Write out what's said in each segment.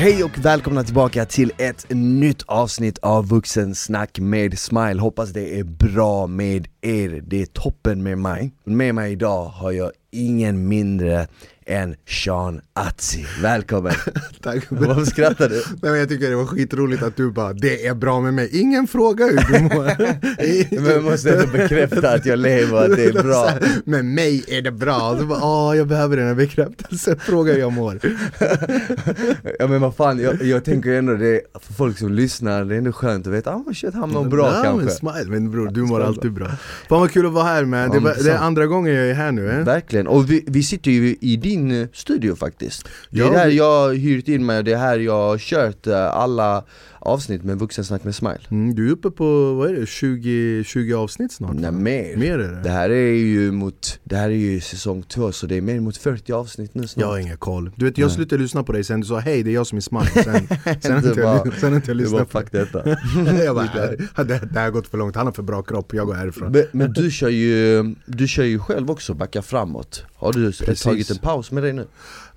Hej och välkomna tillbaka till ett nytt avsnitt av Vuxensnack med Smile. Hoppas det är bra med er. Det är toppen med mig. Med mig idag har jag ingen mindre än Sean Atzi. Välkommen! Tack Varför skrattar du? Nej, men Jag tycker det var skitroligt att du bara, det är bra med mig. Ingen fråga hur du mår. Men jag måste ändå bekräfta att jag lever och att det är bra. Med mig är det bra. Du bara, åh jag behöver den här bekräftelsen. Fråga hur jag mår. Ja men vad fan, jag, jag tänker ändå det, för folk som lyssnar, det är ändå skönt att veta, ah oh, shit han mår bra ja, kanske Men smile, men bror du mår alltid bra. Fan vad kul att vara här med. Det, var, det är andra gången jag är här nu. Eh? Verkligen, och vi, vi sitter ju i din eh, studio faktiskt. Det är Ja, där jag har hyrt in mig och det är här jag har kört eh, alla avsnitt med Vuxensnack med Smile. Mm, du är uppe på, vad är det, 20, 20 avsnitt snart? Nej mer. Mer är det? Det här är ju mot, det här är ju säsong två så det är mer mot 40 avsnitt nu snart. Jag har ingen koll. Du vet jag slutade lyssna på dig sen du sa hej det är jag som är smile. Sen, sen, Du inte jag, bara- sen har inte jag lyssnat på fuck detta. jag bara, det, det här har gått för långt, han har för bra kropp, jag går härifrån. Men, men du kör ju, du kör ju själv också, backa framåt. Har du Precis. tagit en paus med dig nu?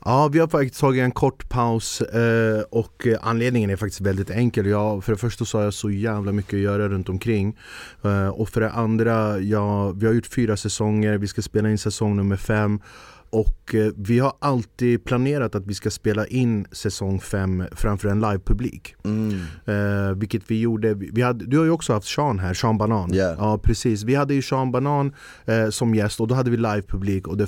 Ja, vi har faktiskt tagit en kort paus eh, och eh, anledningen är faktiskt väldigt enkel. Jag, för det första så har jag så jävla mycket att göra runt omkring eh, och för det andra, jag, vi har gjort fyra säsonger, vi ska spela in säsong nummer fem och eh, vi har alltid planerat att vi ska spela in säsong fem framför en livepublik. Mm. Eh, vilket vi gjorde, vi hade, du har ju också haft Sean här, Sean Banan. Ja. Ja precis, vi hade ju Sean Banan eh, som gäst och då hade vi livepublik och det,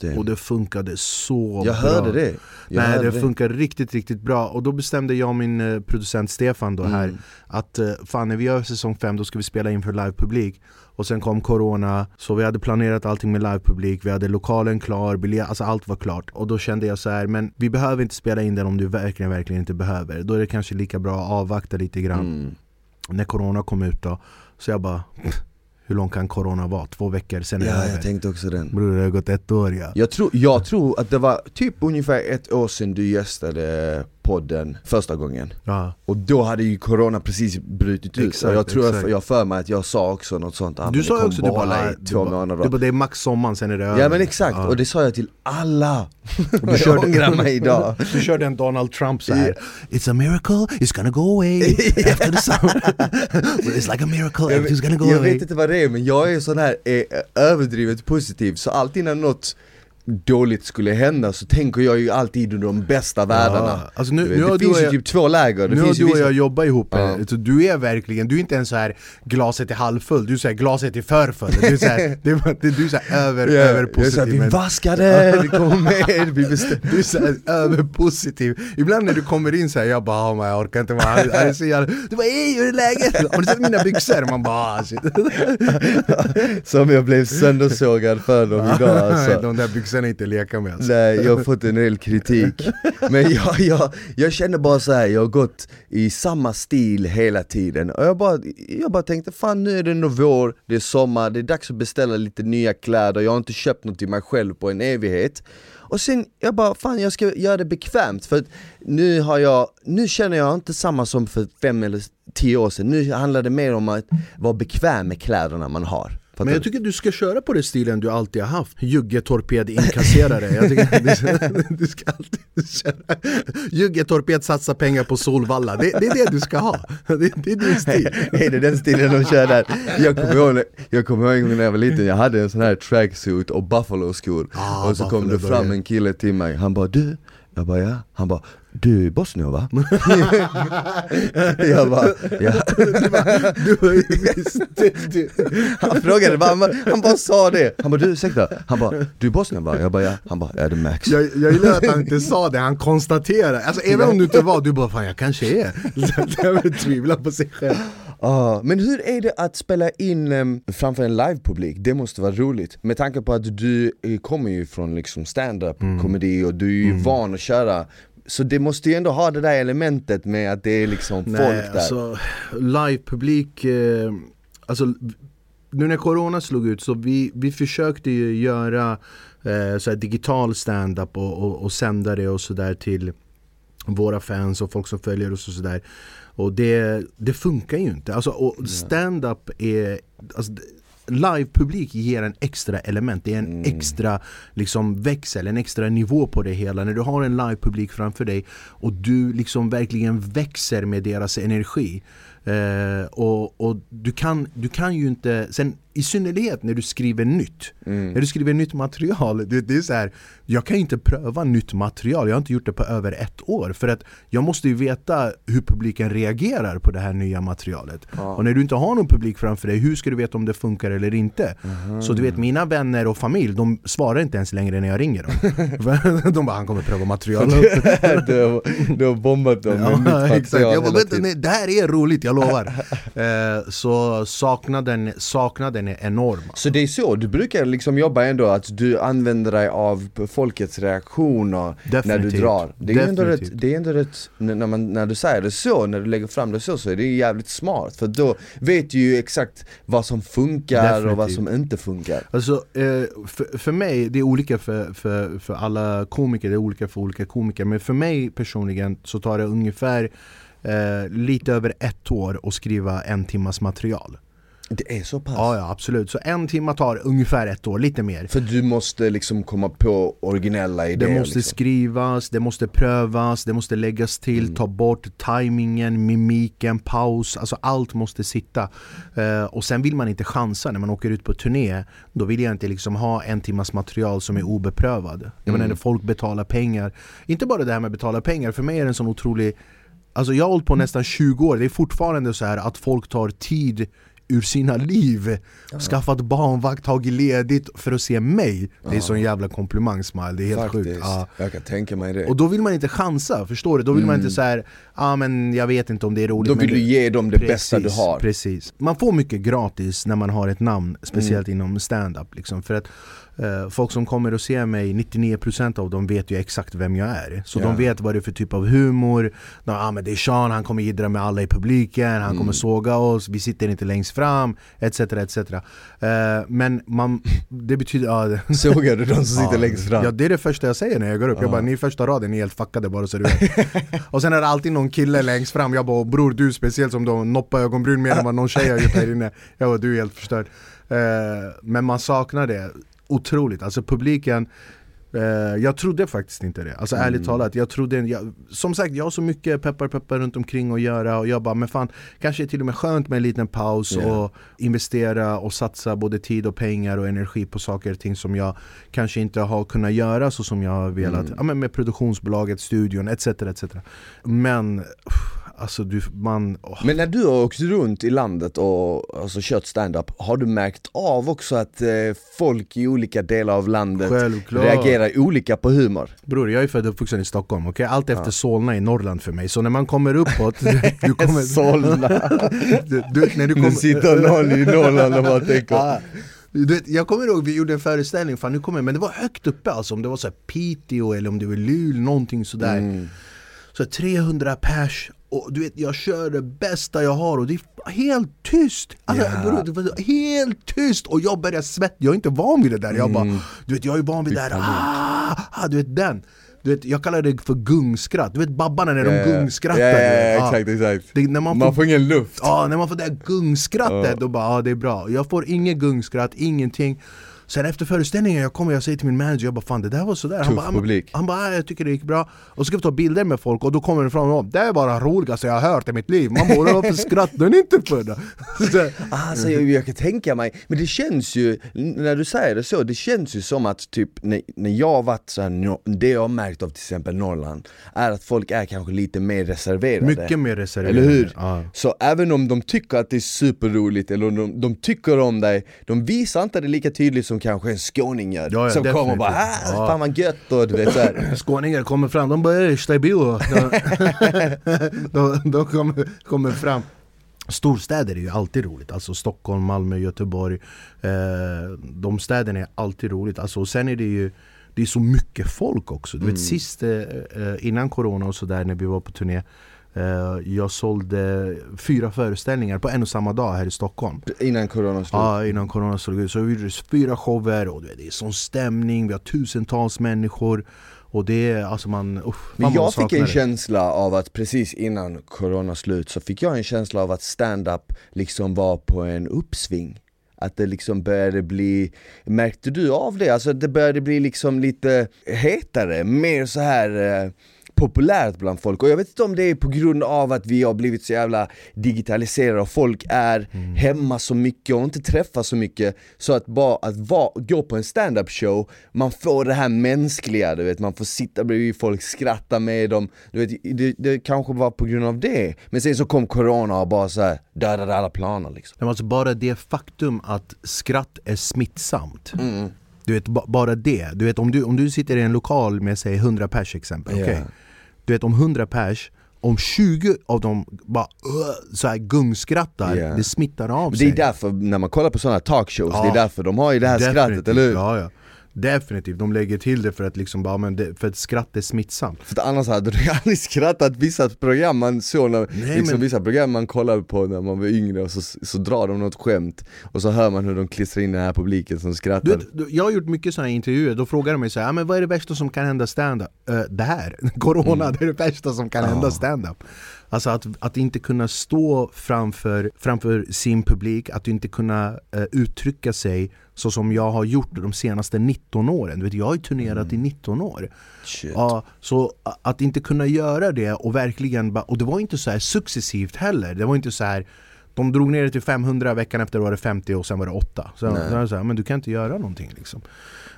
det. och det funkade så Jag bra. hörde det. Jag Nej hörde det funkar riktigt riktigt bra och då bestämde jag och min eh, producent Stefan då här Mm. att eh, fan när vi gör säsong 5 då ska vi spela in för livepublik och sen kom corona, så vi hade planerat allting med livepublik, vi hade lokalen klar, biljett, alltså allt var klart Och då kände jag så här, men vi behöver inte spela in den om du verkligen, verkligen inte behöver Då är det kanske lika bra att avvakta lite grann Mm. När corona kom ut då, så jag bara Hur lång kan corona vara? Två veckor, sen är det Ja, över jag tänkte också den. Bror det har gått ett år ja Jag tror, jag tror att det var typ ungefär ett år sedan du gästade podden första gången. Ja. Och då hade ju corona precis brutit ut, Exakt, och jag tror exakt. jag, jag för mig att jag sa också något sånt ah, Du sa också, du bara bara, hålla "Ah, i du två bara- månader. du bara, det är max sommaren, sen är det över. Ja men exakt, Ja. och det sa jag till alla! Du jag körde- ångrar mig idag. Du körde en Donald Trump så här. It's a miracle, it's gonna go away after the summer. It's like a miracle, Jag, everything's gonna go jag away. vet inte vad det är men jag är sån här eh, överdrivet positiv. Så alltid när något dåligt skulle hända så tänker jag ju alltid under de bästa världarna. Alltså nu, Du nu Det du finns ju jag, typ två läger, det nu har du och vissa... jag jobbat ihop, Ja. så du är verkligen, du är inte ens så här glaset är halvfull, du säger glaset är för full Du är så här, det, är- det, du är över, Ja, över jag är så här, vi det, vi kommer med, vi Du är så här överpositiv. Ibland när du kommer in så här, jag bara oh, man, jag orkar inte här, här. Är så jävla... Du bara ey hur är läget? Har du sett mina byxor? Man bara ah, shit. Som jag blev söndersågad för dem idag alltså. De där byxorna är inte att leka med alltså. Nej, jag har fått en del kritik. Men jag, jag, jag känner bara så här. jag har gått i samma stil hela tiden. Och jag bara, jag bara tänkte, fan nu är det nog vår, det är sommar, det är dags att beställa lite nya kläder. Jag har inte köpt något till mig själv på en evighet. Och sen, jag bara, fan jag ska göra det bekvämt. För att nu har jag, nu känner jag inte samma som för fem eller tio år sedan. Nu handlar det mer om att vara bekväm med kläderna man har. Fattar Men jag tycker du ska köra på den stilen du alltid har haft. Juggetorped inkasserare. Jag tycker du, du ska alltid köra. Juggetorped satsa pengar på Solvalla. Det, det är det du ska ha. Det, det är din stil. Är det den stilen de kör där? Jag kommer ihåg, jag kommer ihåg när jag var liten, jag hade en sån här tracksuit och buffalo-skor. Ah, Och så kom Buffalo det fram en kille till mig, han bara du? Jag bara ja, han bara du är bosnier va? jag bara ja Du har ju visst du. Han frågade bara, han bara, han bara sa det Han bara du ursäkta, han bara du är bosnier va? Jag bara ja, han bara ja det Max Jag, jag gillar att han inte sa det, han konstaterar Alltså även om du inte var, du bara fan jag kanske är Jag tvivlar på sig själv Ah, men hur är det att spela in um, framför en livepublik? Det måste vara roligt, med tanke på att du kommer ju från liksom stand-up Mm. komedi och du är ju van att köra Så det måste ju ändå ha det där elementet med att det är liksom folk Nej, där alltså livepublik, eh, alltså nu när corona slog ut så vi, vi försökte ju göra eh, så digital stand-up och, och, och sända det och sådär till våra fans och folk som följer oss och sådär. Och det, det funkar ju inte. Alltså, och stand-up är, alltså, livepublik ger en extra element, det är en extra liksom, växel, en extra nivå på det hela. När du har en livepublik framför dig och du liksom verkligen växer med deras energi. Eh, och och du, kan, du kan ju inte, sen i synnerhet när du skriver nytt. När du skriver nytt material, det, det är så här, jag kan inte pröva nytt material, jag har inte gjort det på över ett år. För att jag måste ju veta hur publiken reagerar på det här nya materialet. Och när du inte har någon publik framför dig, hur ska du veta om det funkar eller inte? Så du vet, mina vänner och familj, de svarar inte ens längre när jag ringer dem. De bara 'han kommer pröva material' du, har, du har bombat dem med nytt Ja, material exakt. Jag bara, nej, det här är roligt, jag lovar. eh, så saknaden, saknaden är enorm. Så det är så, du brukar liksom jobba ändå att du använder dig av folkets reaktioner när du Definitivt. drar Det är ju ändå rätt, Definitivt. det är ändå rätt när, man, när du säger det så, när du lägger fram det så, så är det jävligt smart För då vet du ju exakt vad som funkar och vad Definitivt. som inte funkar Alltså, eh, för, för mig, det är olika för, för, för alla komiker, det är olika för olika komiker Men för mig personligen så tar det ungefär eh, lite över ett år att skriva en timmas material Det är så pass? Ja, ja absolut, så en timma tar ungefär ett år, lite mer För du måste liksom komma på originella idéer Det måste liksom. skrivas, det måste prövas, det måste läggas till, Mm. ta bort timingen, mimiken, paus, alltså allt måste sitta. Eh, och sen vill man inte chansa när man åker ut på turné, då vill jag inte liksom ha en timmas material som är obeprövad. Jag menar när folk betalar pengar, inte bara det här med att betala pengar, för mig är det en sån otrolig Alltså jag har hållit på nästan 20 år, det är fortfarande så här att folk tar tid ur sina liv. Skaffat barnvakt, tagit ledigt för att se mig. Det är sån jävla komplimang smile, det är helt Faktiskt, sjukt ja. jag kan tänka mig det. Och då vill man inte chansa, förstår du? Då vill man inte säga ja ah, men jag vet inte om det är roligt Då vill du ge dem det bästa du har. Precis, man får mycket gratis när man har ett namn, speciellt Mm. inom stand-up liksom, För att folk som kommer och ser mig, 99% av dem vet ju exakt vem jag är. Så Ja. de vet vad det är för typ av humor. De, ah, men Det är Sean, han kommer jiddra med alla i publiken, han Mm. kommer såga oss, vi sitter inte längst fram, etc etc eh, Men man, det betyder, det- Sågar du de som sitter Ja. längst fram? Ja det är det första jag säger när jag går upp, jag bara ni är första raden, ni är helt fuckade bara så du vet. Och sen är det alltid någon kille längst fram, jag bara bror du speciellt som de noppar ögonbryn mer än vad någon tjej har gjort här inne. Jag bara du är helt förstörd. Eh, Men man saknar det otroligt, alltså publiken eh, jag trodde faktiskt inte det, alltså ärligt talat jag trodde, jag, Som sagt jag har så mycket peppar peppar runt omkring att göra och jag bara men fan Kanske är till och med skönt med en liten paus Ja. och investera och satsa både tid och pengar och energi på saker och ting som jag kanske inte har kunnat göra så som jag har velat ja, men med produktionsbolaget, studion etc. etc. Men uff, alltså du, man... åh. Men när du har åkt runt i landet och alltså, kört stand-up, har du märkt av också att eh, folk i olika delar av landet Självklart. reagerar olika på humor? Bror jag är född och uppvuxen i Stockholm, okej? Allt efter Solna i Norrland för mig, så när man kommer uppåt du kommer, Solna. du, du, när du Nu kommer, sitter någon i Norrland och bara tänker Ja. Du vet, jag kommer ihåg vi gjorde en föreställning, fan nu kommer men det var högt uppe alltså, om det var så här Piteå eller om det var Luleå, någonting sådär Mm. Så 300 pers, och du vet jag kör det bästa jag har och det är helt tyst! Alltså, Ja. bror, helt tyst! Och jag börjar svettas, jag är inte van vid det där, jag bara Du vet jag är van vid det här, ah, ah, du vet den du vet, jag kallar det för gungskratt, du vet babbarna när de ja. gungskrattar vet. ja, exakt, exakt. Det, när man, Man får, får ingen luft ja, när man får det där gungskrattet, Ja. då bara ja det är bra Jag får inget gungskratt, ingenting Sen efter föreställningen, jag kommer jag säger till min manager, jag bara fan det där var sådär Tuff bara, han, publik. han bara "Ah, jag tycker det gick bra Och så ska vi ta bilder med folk och då kommer det fram och det är bara roligaste jag har hört i mitt liv Man bara varför skrattar ni inte för det? Så, Alltså jag, jag kan tänka mig, men det känns ju, när du säger det så, det känns ju som att typ när, när jag varit så här, no- det jag har märkt av till exempel Norrland, är att folk är kanske lite mer reserverade mycket mer reserverade Eller hur? Ja. Så även om de tycker att det är superroligt, eller om de, de tycker om dig, de visar inte det lika tydligt som kanske en skåning gör Ja, ja, Som kommer och bara definitivt. ah, Ja. fan vad gött och du vet såhär Skåningar kommer fram, de bara "Ey, stabil De, de, kommer, kommer fram Storstäder är ju alltid roligt, alltså Stockholm, Malmö, Göteborg eh, De städerna är alltid roligt, alltså, och sen är det ju Det är så mycket folk också, du vet Mm. sist eh, eh, innan corona och sådär när vi var på turné Jag sålde fyra föreställningar på en och samma dag här i Stockholm Innan corona slog. Ja, innan corona slog ut. Så vi gjorde fyra shower och det är sån stämning, vi har tusentals människor och det är alltså man, usch, Men jag fick en känsla av att precis innan corona slut så fick jag en känsla av att stand-up liksom var på en uppsving att det liksom började bli, märkte du av det? Alltså det började bli liksom lite hetare, mer så här eh, populärt bland folk och jag vet inte om det är på grund av att vi har blivit så jävla digitaliserade och folk är Mm. hemma så mycket och inte träffar så mycket så att bara att va, gå på en stand-up show, man får det här mänskliga, du vet, man får sitta bredvid folk, skratta med dem, du vet, det, det kanske var på grund av det, men sen så kom corona och bara såhär dödade alla planer liksom Men alltså bara det faktum att skratt är smittsamt mm. Du vet, ba- bara det. Du vet om du, om du sitter i en lokal med säg 100 pers exempel, Ja. okej? Du vet om 100 pers, om 20 av dem bara uh, så här gungskrattar, Ja. det smittar av Det sig är därför, när man kollar på sådana talkshows, det Ja. är därför de har ju det här skrattet, Definitivt. eller hur? Ja, ja. Definitivt, de lägger till det för att liksom bara, men det, för att skratt är smittsamt För annars hade du aldrig skrattat vissa program man såg, när, Nej, liksom men- vissa program man kollade på när man var yngre och så, så drar de något skämt och så hör man hur de klistrar in den här publiken som skrattar du du- Jag har gjort mycket sådana intervjuer, då frågar de mig så här, "Ja, men vad är det värsta som kan hända stand-up? Eh, det här, corona, det är det värsta som kan hända Mm. Ja. stand-up Alltså att, att inte kunna stå framför, framför sin publik, att inte kunna eh, uttrycka sig så som jag har gjort de senaste 19 åren. Du vet, jag har ju turnerat i 19 år. Shit. Ja, så att inte kunna göra det och verkligen bara, och det var inte så här successivt heller. Det var inte så här de drog ner det till 500, veckan efter var det 50 och sen var det 8. Så, jag så här, men du kan inte göra någonting liksom.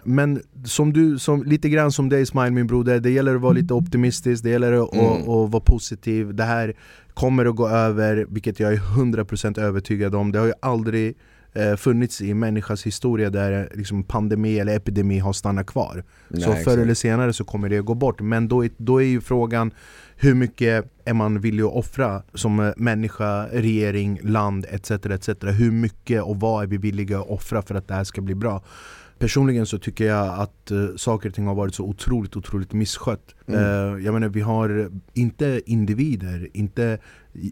Men som du, som, lite grann som dig Smile min broder, det gäller att vara lite optimistisk, det gäller att, Mm. att, att vara positiv. Det här kommer att gå över, vilket jag är 100% övertygad om. Det har ju aldrig eh, funnits i människas historia där liksom, pandemi eller epidemi har stannat kvar. Nej, så förr exakt. eller senare så kommer det att gå bort. Men då är, då är ju frågan hur mycket är man villig att offra som eh, människa, regering, land etc. etc. Hur mycket och vad är vi villiga att offra för att det här ska bli bra? Personligen så tycker jag att uh, saker och ting har varit så otroligt, otroligt misskött. Mm. Eh, jag menar vi har inte individer, inte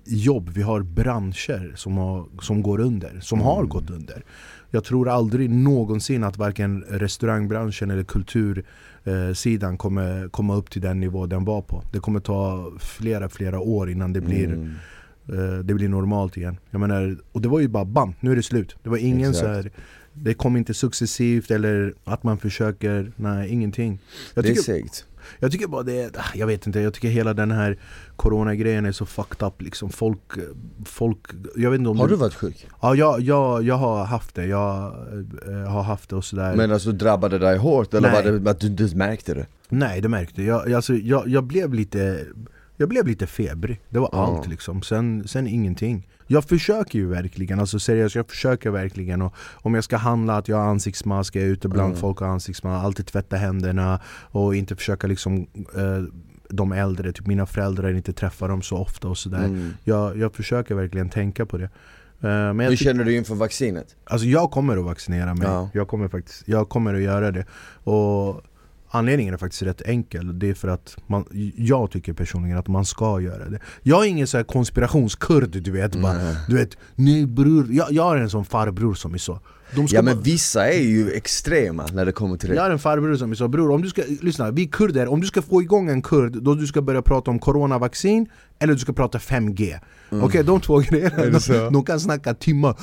jobb, vi har branscher som, har, som går under, som har Mm. gått under. Jag tror aldrig någonsin att varken restaurangbranschen eller kultursidan kommer komma upp till den nivå den var på. Det kommer ta flera, flera år innan det blir, Mm. eh, det blir normalt igen. Jag menar, och det var ju bara bam, nu är det slut. Det var ingen Exakt. så här, det kom inte successivt eller att man försöker, nej ingenting. Jag Det är segt jag tycker bara det, ah, jag vet inte, jag tycker hela den här coronagrejen är så fucked up liksom. Folk, folk jag vet inte om Har du varit sjuk? Ja, jag, jag, jag har haft det, jag eh, har haft det och sådär Men alltså drabbade dig hårt eller Nej. var det att du inte märkte det? Nej det märkte jag, jag, alltså, jag, jag blev lite jag blev lite febrig, det var allt liksom, sen, sen ingenting Jag försöker ju verkligen, alltså seriöst, jag försöker verkligen och Om jag ska handla, att jag har ansiktsmask, jag är ute bland Mm. folk och har ansiktsmask, alltid tvätta händerna Och inte försöka liksom eh, de äldre, typ mina föräldrar, inte träffa dem så ofta och sådär Mm. jag, jag försöker verkligen tänka på det Eh, men Hur känner du inför vaccinet? Alltså jag kommer att vaccinera mig, Ja. jag, kommer faktiskt, jag kommer att göra det och Anledningen är faktiskt rätt enkel, det är för att man, jag tycker personligen att man ska göra det. Jag är ingen så här konspirationskurd du vet, bara, du vet nej bror, jag, jag har en sån farbror som är så. Ja men vissa är ju extrema när det kommer till det. Jag har en farbror som sa bror, om du ska, lyssna, vi kurder, om du ska få igång en kurd då du ska börja prata om coronavaccin eller du ska prata 5G Okej, de två grejerna, Mm. De, de kan snacka timmar.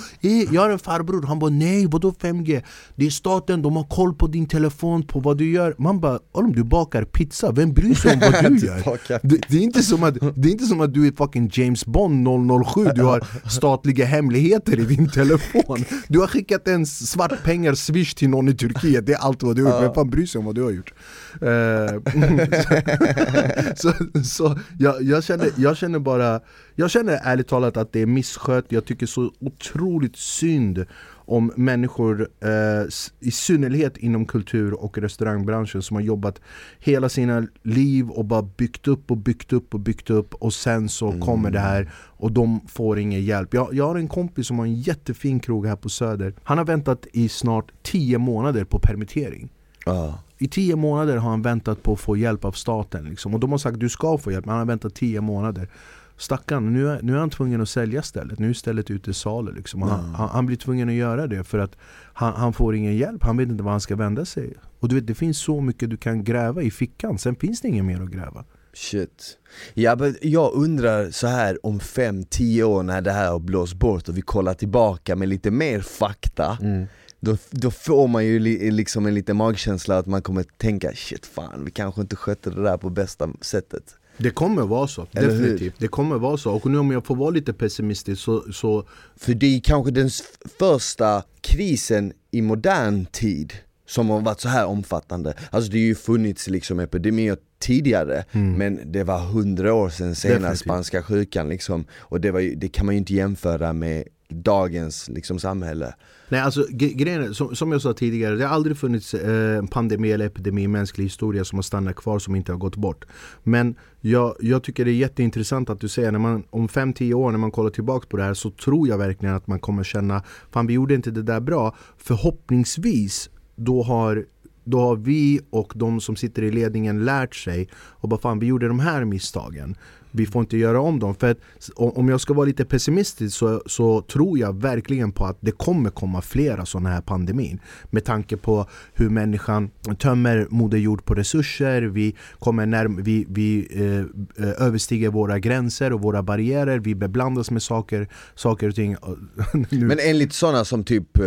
Jag har en farbror, han bara nej vadå 5G? Det är staten, de har koll på din telefon, på vad du gör. Man bara, om du bakar pizza, vem bryr sig om vad du gör? Det, det, är inte som att, det är inte som att du är fucking James Bond 007, du har statliga hemligheter i din telefon. Du har skickat en svart pengar swish till någon i Turkiet, det är allt vad du har gjort, vem fan bryr sig om vad du har gjort? Eh, så så jag, jag, känner, jag känner bara, jag känner ärligt talat att det är misskött, jag tycker så otroligt synd om människor, eh, i synnerhet inom kultur och restaurangbranschen som har jobbat hela sina liv och bara byggt upp och byggt upp och byggt upp och sen så mm. kommer det här och de får ingen hjälp. Jag, jag har en kompis som har en jättefin krog här på Söder. Han har väntat i snart 10 månader på permittering. Ah. I tio månader har han väntat på att få hjälp av staten liksom. Och de har sagt du ska få hjälp, men han har väntat tio månader Stackarn, nu är, nu är han tvungen att sälja stället, nu är stället ute i salu liksom. han, mm. han, han, blir tvungen att göra det för att han, han, får ingen hjälp, han vet inte vad han ska vända sig Och du vet, det finns så mycket du kan gräva i fickan, sen finns det inget mer att gräva Shit. Ja, men jag undrar så här om 5-10 år när det här har blåst bort och vi kollar tillbaka med lite mer fakta mm. Då, då får man ju li, liksom en liten magkänsla att man kommer tänka shit fan, vi kanske inte skötte det där på bästa sättet det kommer vara så, Eller definitivt. Hur? Det kommer vara så. Och nu om jag får vara lite pessimistisk så, så... För det är kanske den första krisen i modern tid som har varit så här omfattande. Alltså det har ju funnits liksom epidemier tidigare mm. men det var hundra år sedan senast spanska sjukan liksom. Och det, var det kan man ju inte jämföra med dagens liksom, samhälle. Nej alltså grejen som, som jag sa tidigare, det har aldrig funnits eh, pandemi eller epidemi i mänsklig historia som har stannat kvar som inte har gått bort. Men jag, jag tycker det är jätteintressant att du säger när man om 5-10 år när man kollar tillbaka på det här så tror jag verkligen att man kommer känna Fan vi gjorde inte det där bra. Förhoppningsvis då har då har vi och de som sitter i ledningen lärt sig och bara fan vi gjorde de här misstagen vi får inte göra om dem. För att, om jag ska vara lite pessimistisk så, så tror jag verkligen på att det kommer komma flera sådana här pandemin. Med tanke på hur människan tömmer Moder Jord på resurser, vi, kommer närm vi, vi eh, eh överstiger våra gränser och våra barriärer, vi beblandas med saker, saker och ting. Men enligt sådana som typ eh,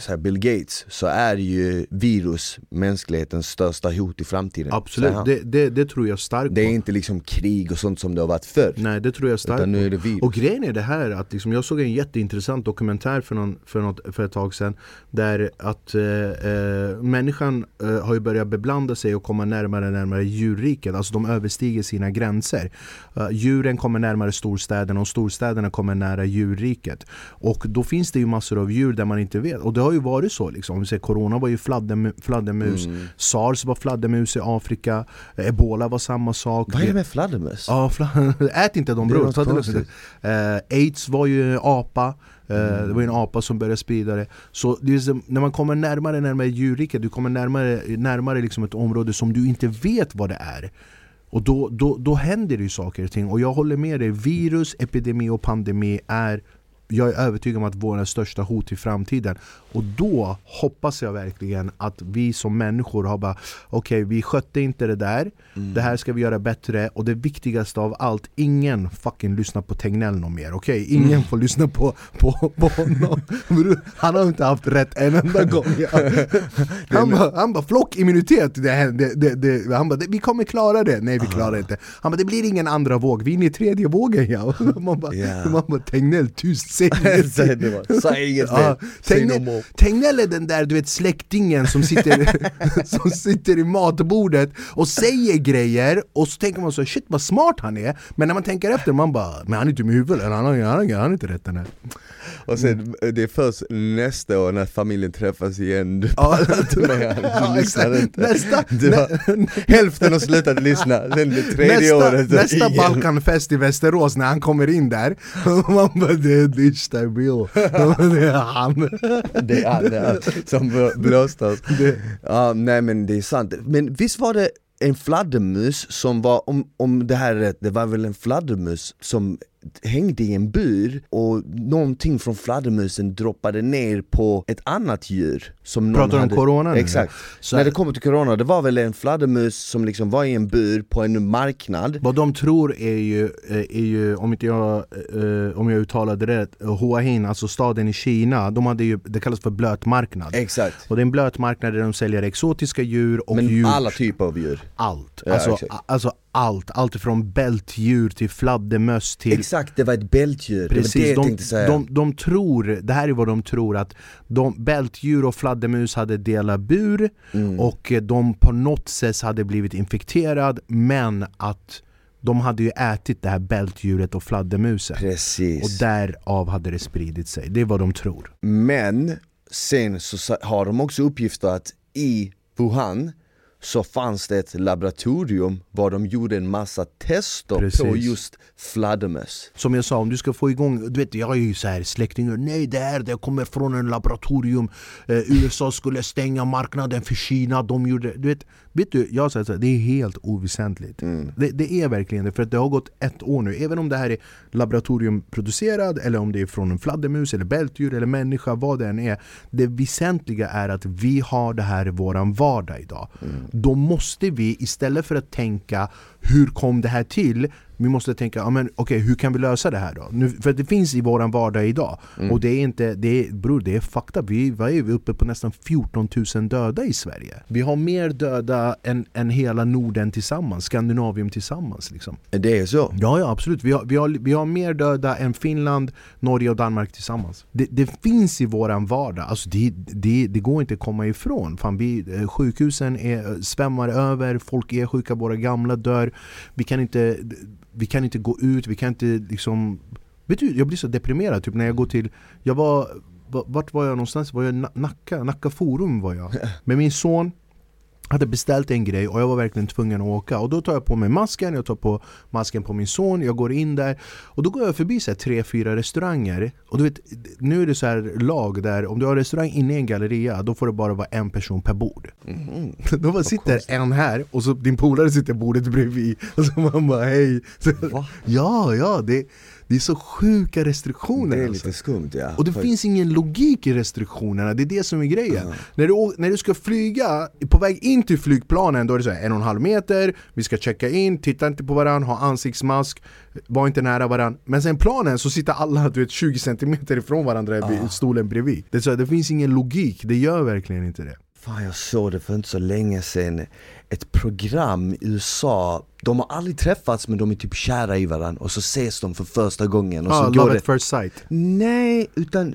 så Bill Gates så är ju virus mänsklighetens största hot i framtiden. Absolut, det, det, det, tror jag starkt Det är på. inte liksom krig och sånt som det har varit förr. Nej det tror jag starkt nu är det virus. Och grejen är det här att liksom, jag såg en jätteintressant dokumentär för, någon, för, något, för ett tag sedan Där att eh, eh, människan eh, har ju börjat beblanda sig och komma närmare och närmare djurriket. Alltså de överstiger sina gränser. Uh, Djuren kommer närmare storstäderna och storstäderna kommer nära djurriket. Och då finns det ju massor av djur där man inte vet. Och det har ju varit så liksom. Om vi säger, Corona var ju fladderm fladdermus, mm. Sars var fladdermus i Afrika, Ebola var samma sak Vad är det med fladdermus? Ja, ät inte dem bror, uh, Aids var ju apa Mm. Det var en apa som började sprida det. Så det är, när man kommer närmare närmare djurriket, du kommer närmare, närmare liksom ett område som du inte vet vad det är. Och då, då, då händer det ju saker och ting. Och jag håller med dig, virus, epidemi och pandemi är jag är övertygad om att våra största hot i framtiden. Och då hoppas jag verkligen att vi som människor har bara Okej, okay, vi skötte inte det där mm. Det här ska vi göra bättre Och det viktigaste av allt Ingen fucking lyssnar på Tegnell någon mer, okej? Okay? Ingen mm. får lyssna på, på, på honom Han har inte haft rätt en enda gång Han bara, han bara flockimmunitet det, det, det, det, Han bara, vi kommer klara det Nej vi klarar inte Han bara, det blir ingen andra våg, vi är inne i tredje vågen ja Man bara, yeah. man bara Tegnell tyst Säg inget Säg inget ja, Tegnell, Tegnell är den där du vet släktingen som sitter, som sitter i matbordet och säger grejer och så tänker man så shit vad smart han är. Men när man tänker efter man bara, men han är dum i huvudet, han har, han har, inte rätt den här. Och sen, det är först nästa år när familjen träffas igen, du pallar med han, du lyssnar inte. Nästa, du har, Hälften har slutat lyssna, sen det tredje nästa, året Nästa igen. Balkanfest i Västerås när han kommer in där, man bara det är stabil, det är han. Det är han ja, som blåste oss Ja, nej men det är sant, men visst var det en fladdermus som var, om, om det här är rätt, det var väl en fladdermus som hängde i en bur och någonting från fladdermusen droppade ner på ett annat djur som Pratar om corona nu? Exakt, så när det kommer till corona, det var väl en fladdermus som liksom var i en bur på en marknad. Vad de tror är ju, eh, är ju om inte jag, eh, om jag uttalade rätt, Hua Hin, alltså staden i Kina, de hade ju, det kallas för blötmarknad. Exakt. Och det är en blötmarknad där de säljer exotiska djur och Men djur. alla typer av djur. Allt, ja, alltså, alltså allt, allt från bältdjur till fladdermöss till... Exakt, det var ett bältdjur, Precis, det var det tänkte säga. de, de tror, det här är vad de tror att de, bältdjur och fladdermus hade delat bur mm. och de på något sätt hade blivit infekterad men att de hade ju ätit det här bältdjuret och fladdermusen Precis. Och därav hade det spridit sig, det är vad de tror. Men sen så har de också uppgifter att i Wuhan så fanns det ett laboratorium var de gjorde en massa tester på Precis. just fladdermöss. Som jag sa, om du ska få igång, du vet jag har ju så här släktingar, nej det här det kommer från en laboratorium. Eh, USA skulle stänga marknaden för Kina, de gjorde du vet, vet du, jag säger så här, det är helt oväsentligt. Det, det är verkligen det, för att det har gått ett år nu, även om det här är laboratoriumproducerad eller om det är från en fladdermus eller bältdjur eller människa, vad det än är. Det väsentliga är att vi har det här i våran vardag idag då måste vi istället för att tänka hur kom det här till? Vi måste tänka, ja, men, okej hur kan vi lösa det här då? Nu, för det finns i våran vardag idag Och det är inte, det är, bror det är fakta, vi, vad är vi uppe på nästan 14 000 döda i Sverige Vi har mer döda än, än hela Norden tillsammans, Skandinavien tillsammans liksom Det är så? Ja, ja absolut. Vi har, vi, har, vi har mer döda än Finland, Norge och Danmark tillsammans. Det, det finns i våran vardag, alltså det, det, det går inte att komma ifrån. Fan, vi, eh, sjukhusen är, svämmar över, folk är sjuka, våra gamla dör. Vi kan inte, vi kan inte gå ut, vi kan inte liksom... Vet du, jag blir så deprimerad typ när jag går till... Jag var... va- Vart var jag någonstans? Var jag Nacka? Nacka forum var jag. Med min son hade beställt en grej och jag var verkligen tvungen att åka. Och då tar jag på mig masken, jag tar på masken på min son, jag går in där. Och då går jag förbi så här tre, fyra restauranger. Och du vet, nu är det så här lag där om du har restaurang inne i en galleria då får det bara vara en person per bord. Då bara sitter en här och så din polare sitter bordet bredvid. Och så man bara hej. Så? Ja, ja, det, det är så sjuka restriktioner Det är alltså. lite skumt ja. Och det finns ingen logik i restriktionerna, det är det som är grejen. När, du, när du ska flyga, på väg in till flygplanen då är det så här en och en halv meter, vi ska checka in, titta inte på varandra, ha ansiktsmask, var inte nära varandra. Men sen planen så sitter alla du vet, 20 cm ifrån varandra vid stolen bredvid. Det, är så här, det finns ingen logik, det gör verkligen inte det. Fan jag såg det för inte så länge sedan, ett program i USA, de har aldrig träffats men de är typ kära i varandra och så ses de för första gången och Ah, så går love det... at first sight. Nej, utan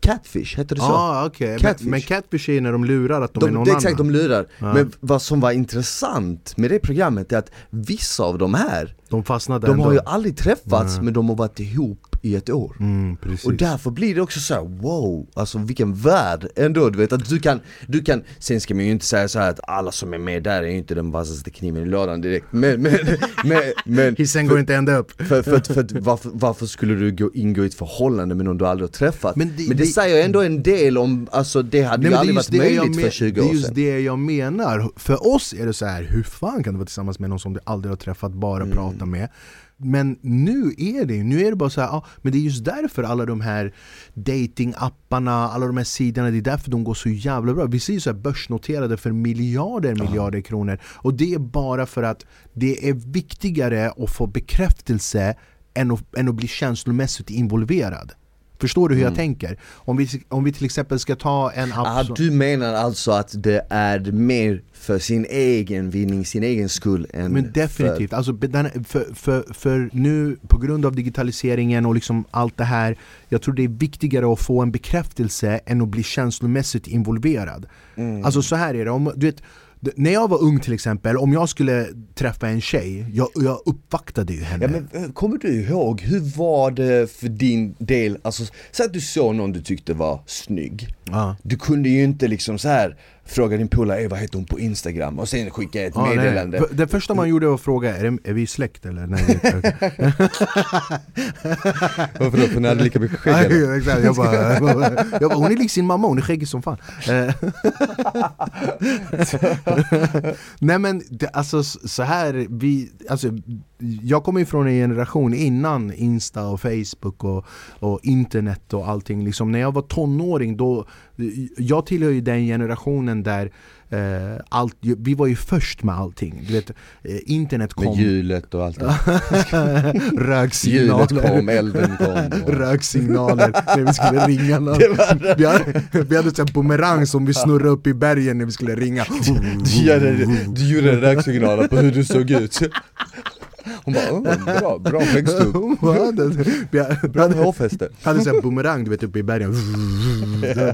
Catfish, heter det så? Ah, okej. Catfish. Men, men catfish är när de lurar att de, är De, någon det är exakt, annan. de lurar. Ja. Men vad som var intressant med det programmet är att vissa av de här, De fastnade de ändå. har ju aldrig träffats men de har varit ihop i ett år. Mm. Och därför blir det också så här: wow, alltså vilken värld ändå, du vet att du kan, du kan, sen ska man ju inte säga så att alla som är med där är ju inte den vassaste kniven i lådan direkt, men, men, men, men Hissen går inte ända upp. för, för, för, att varför, varför skulle du gå, ingå i ett förhållande med någon du aldrig har träffat? Men Men det- det, det- säger ändå en del om, alltså det hade Nej, ju aldrig det varit det möjligt för 20 Det är år just sedan det jag menar. För oss är det så här, hur fan kan du vara tillsammans med någon som du aldrig har träffat, bara Mm. prata med? Men nu är det nu är det bara så här, ja, men det är just därför alla de här datingapparna, alla de här sidorna, det är därför de går så jävla bra. Vi ser ju så här börsnoterade för miljarder, miljarder kronor. Och det är bara för att det är viktigare att få bekräftelse än att, än att bli känslomässigt involverad. Förstår du hur Mm. jag tänker? Om vi, om vi till exempel ska ta en app Ah, du menar alltså att det är mer för sin egen vinning, sin egen skull än Men definitivt, alltså, den- för, för, för nu på grund av digitaliseringen och liksom allt det här Jag tror det är viktigare att få en bekräftelse än att bli känslomässigt involverad Mm. Alltså så här är det, om, du vet när jag var ung till exempel, om jag skulle träffa en tjej, jag, jag uppvaktade ju henne. Ja men eh, kommer du ihåg, hur var det för din del, alltså säg att du såg någon du tyckte var snygg. Ja. Du kunde ju inte liksom så här fråga din polare, "Ey, vad heter hon på instagram? Och sen skicka ett nej. meddelande För- Det första man gjorde var att fråga, är, det, är vi släkt eller? Nej. Varför då? För ni hade lika mycket skägg Ja, eller? exakt. Jag, bara, jag, bara, jag bara, hon är lik sin mamma, hon är skäggig som fan. Nej men det, alltså så här, vi, alltså, jag kommer ifrån en generation innan Insta och Facebook och, och internet och allting. Liksom, När jag var tonåring då, jag tillhör ju den generationen där eh, allt, vi var ju först med allting, du vet, eh, internet kom Med hjulet och allt det. Röksignaler. Hjulet kom, elden kom och... Röksignaler när vi skulle ringa någon. Vi hade, vi hade här bumerang som vi snurrade upp i bergen när vi skulle ringa. Du gjorde, du gjorde röksignaler på hur du såg ut Hon bara, oh, bra, bra vi Bra hårfäste. hade så här boomerang du vet uppe i bergen,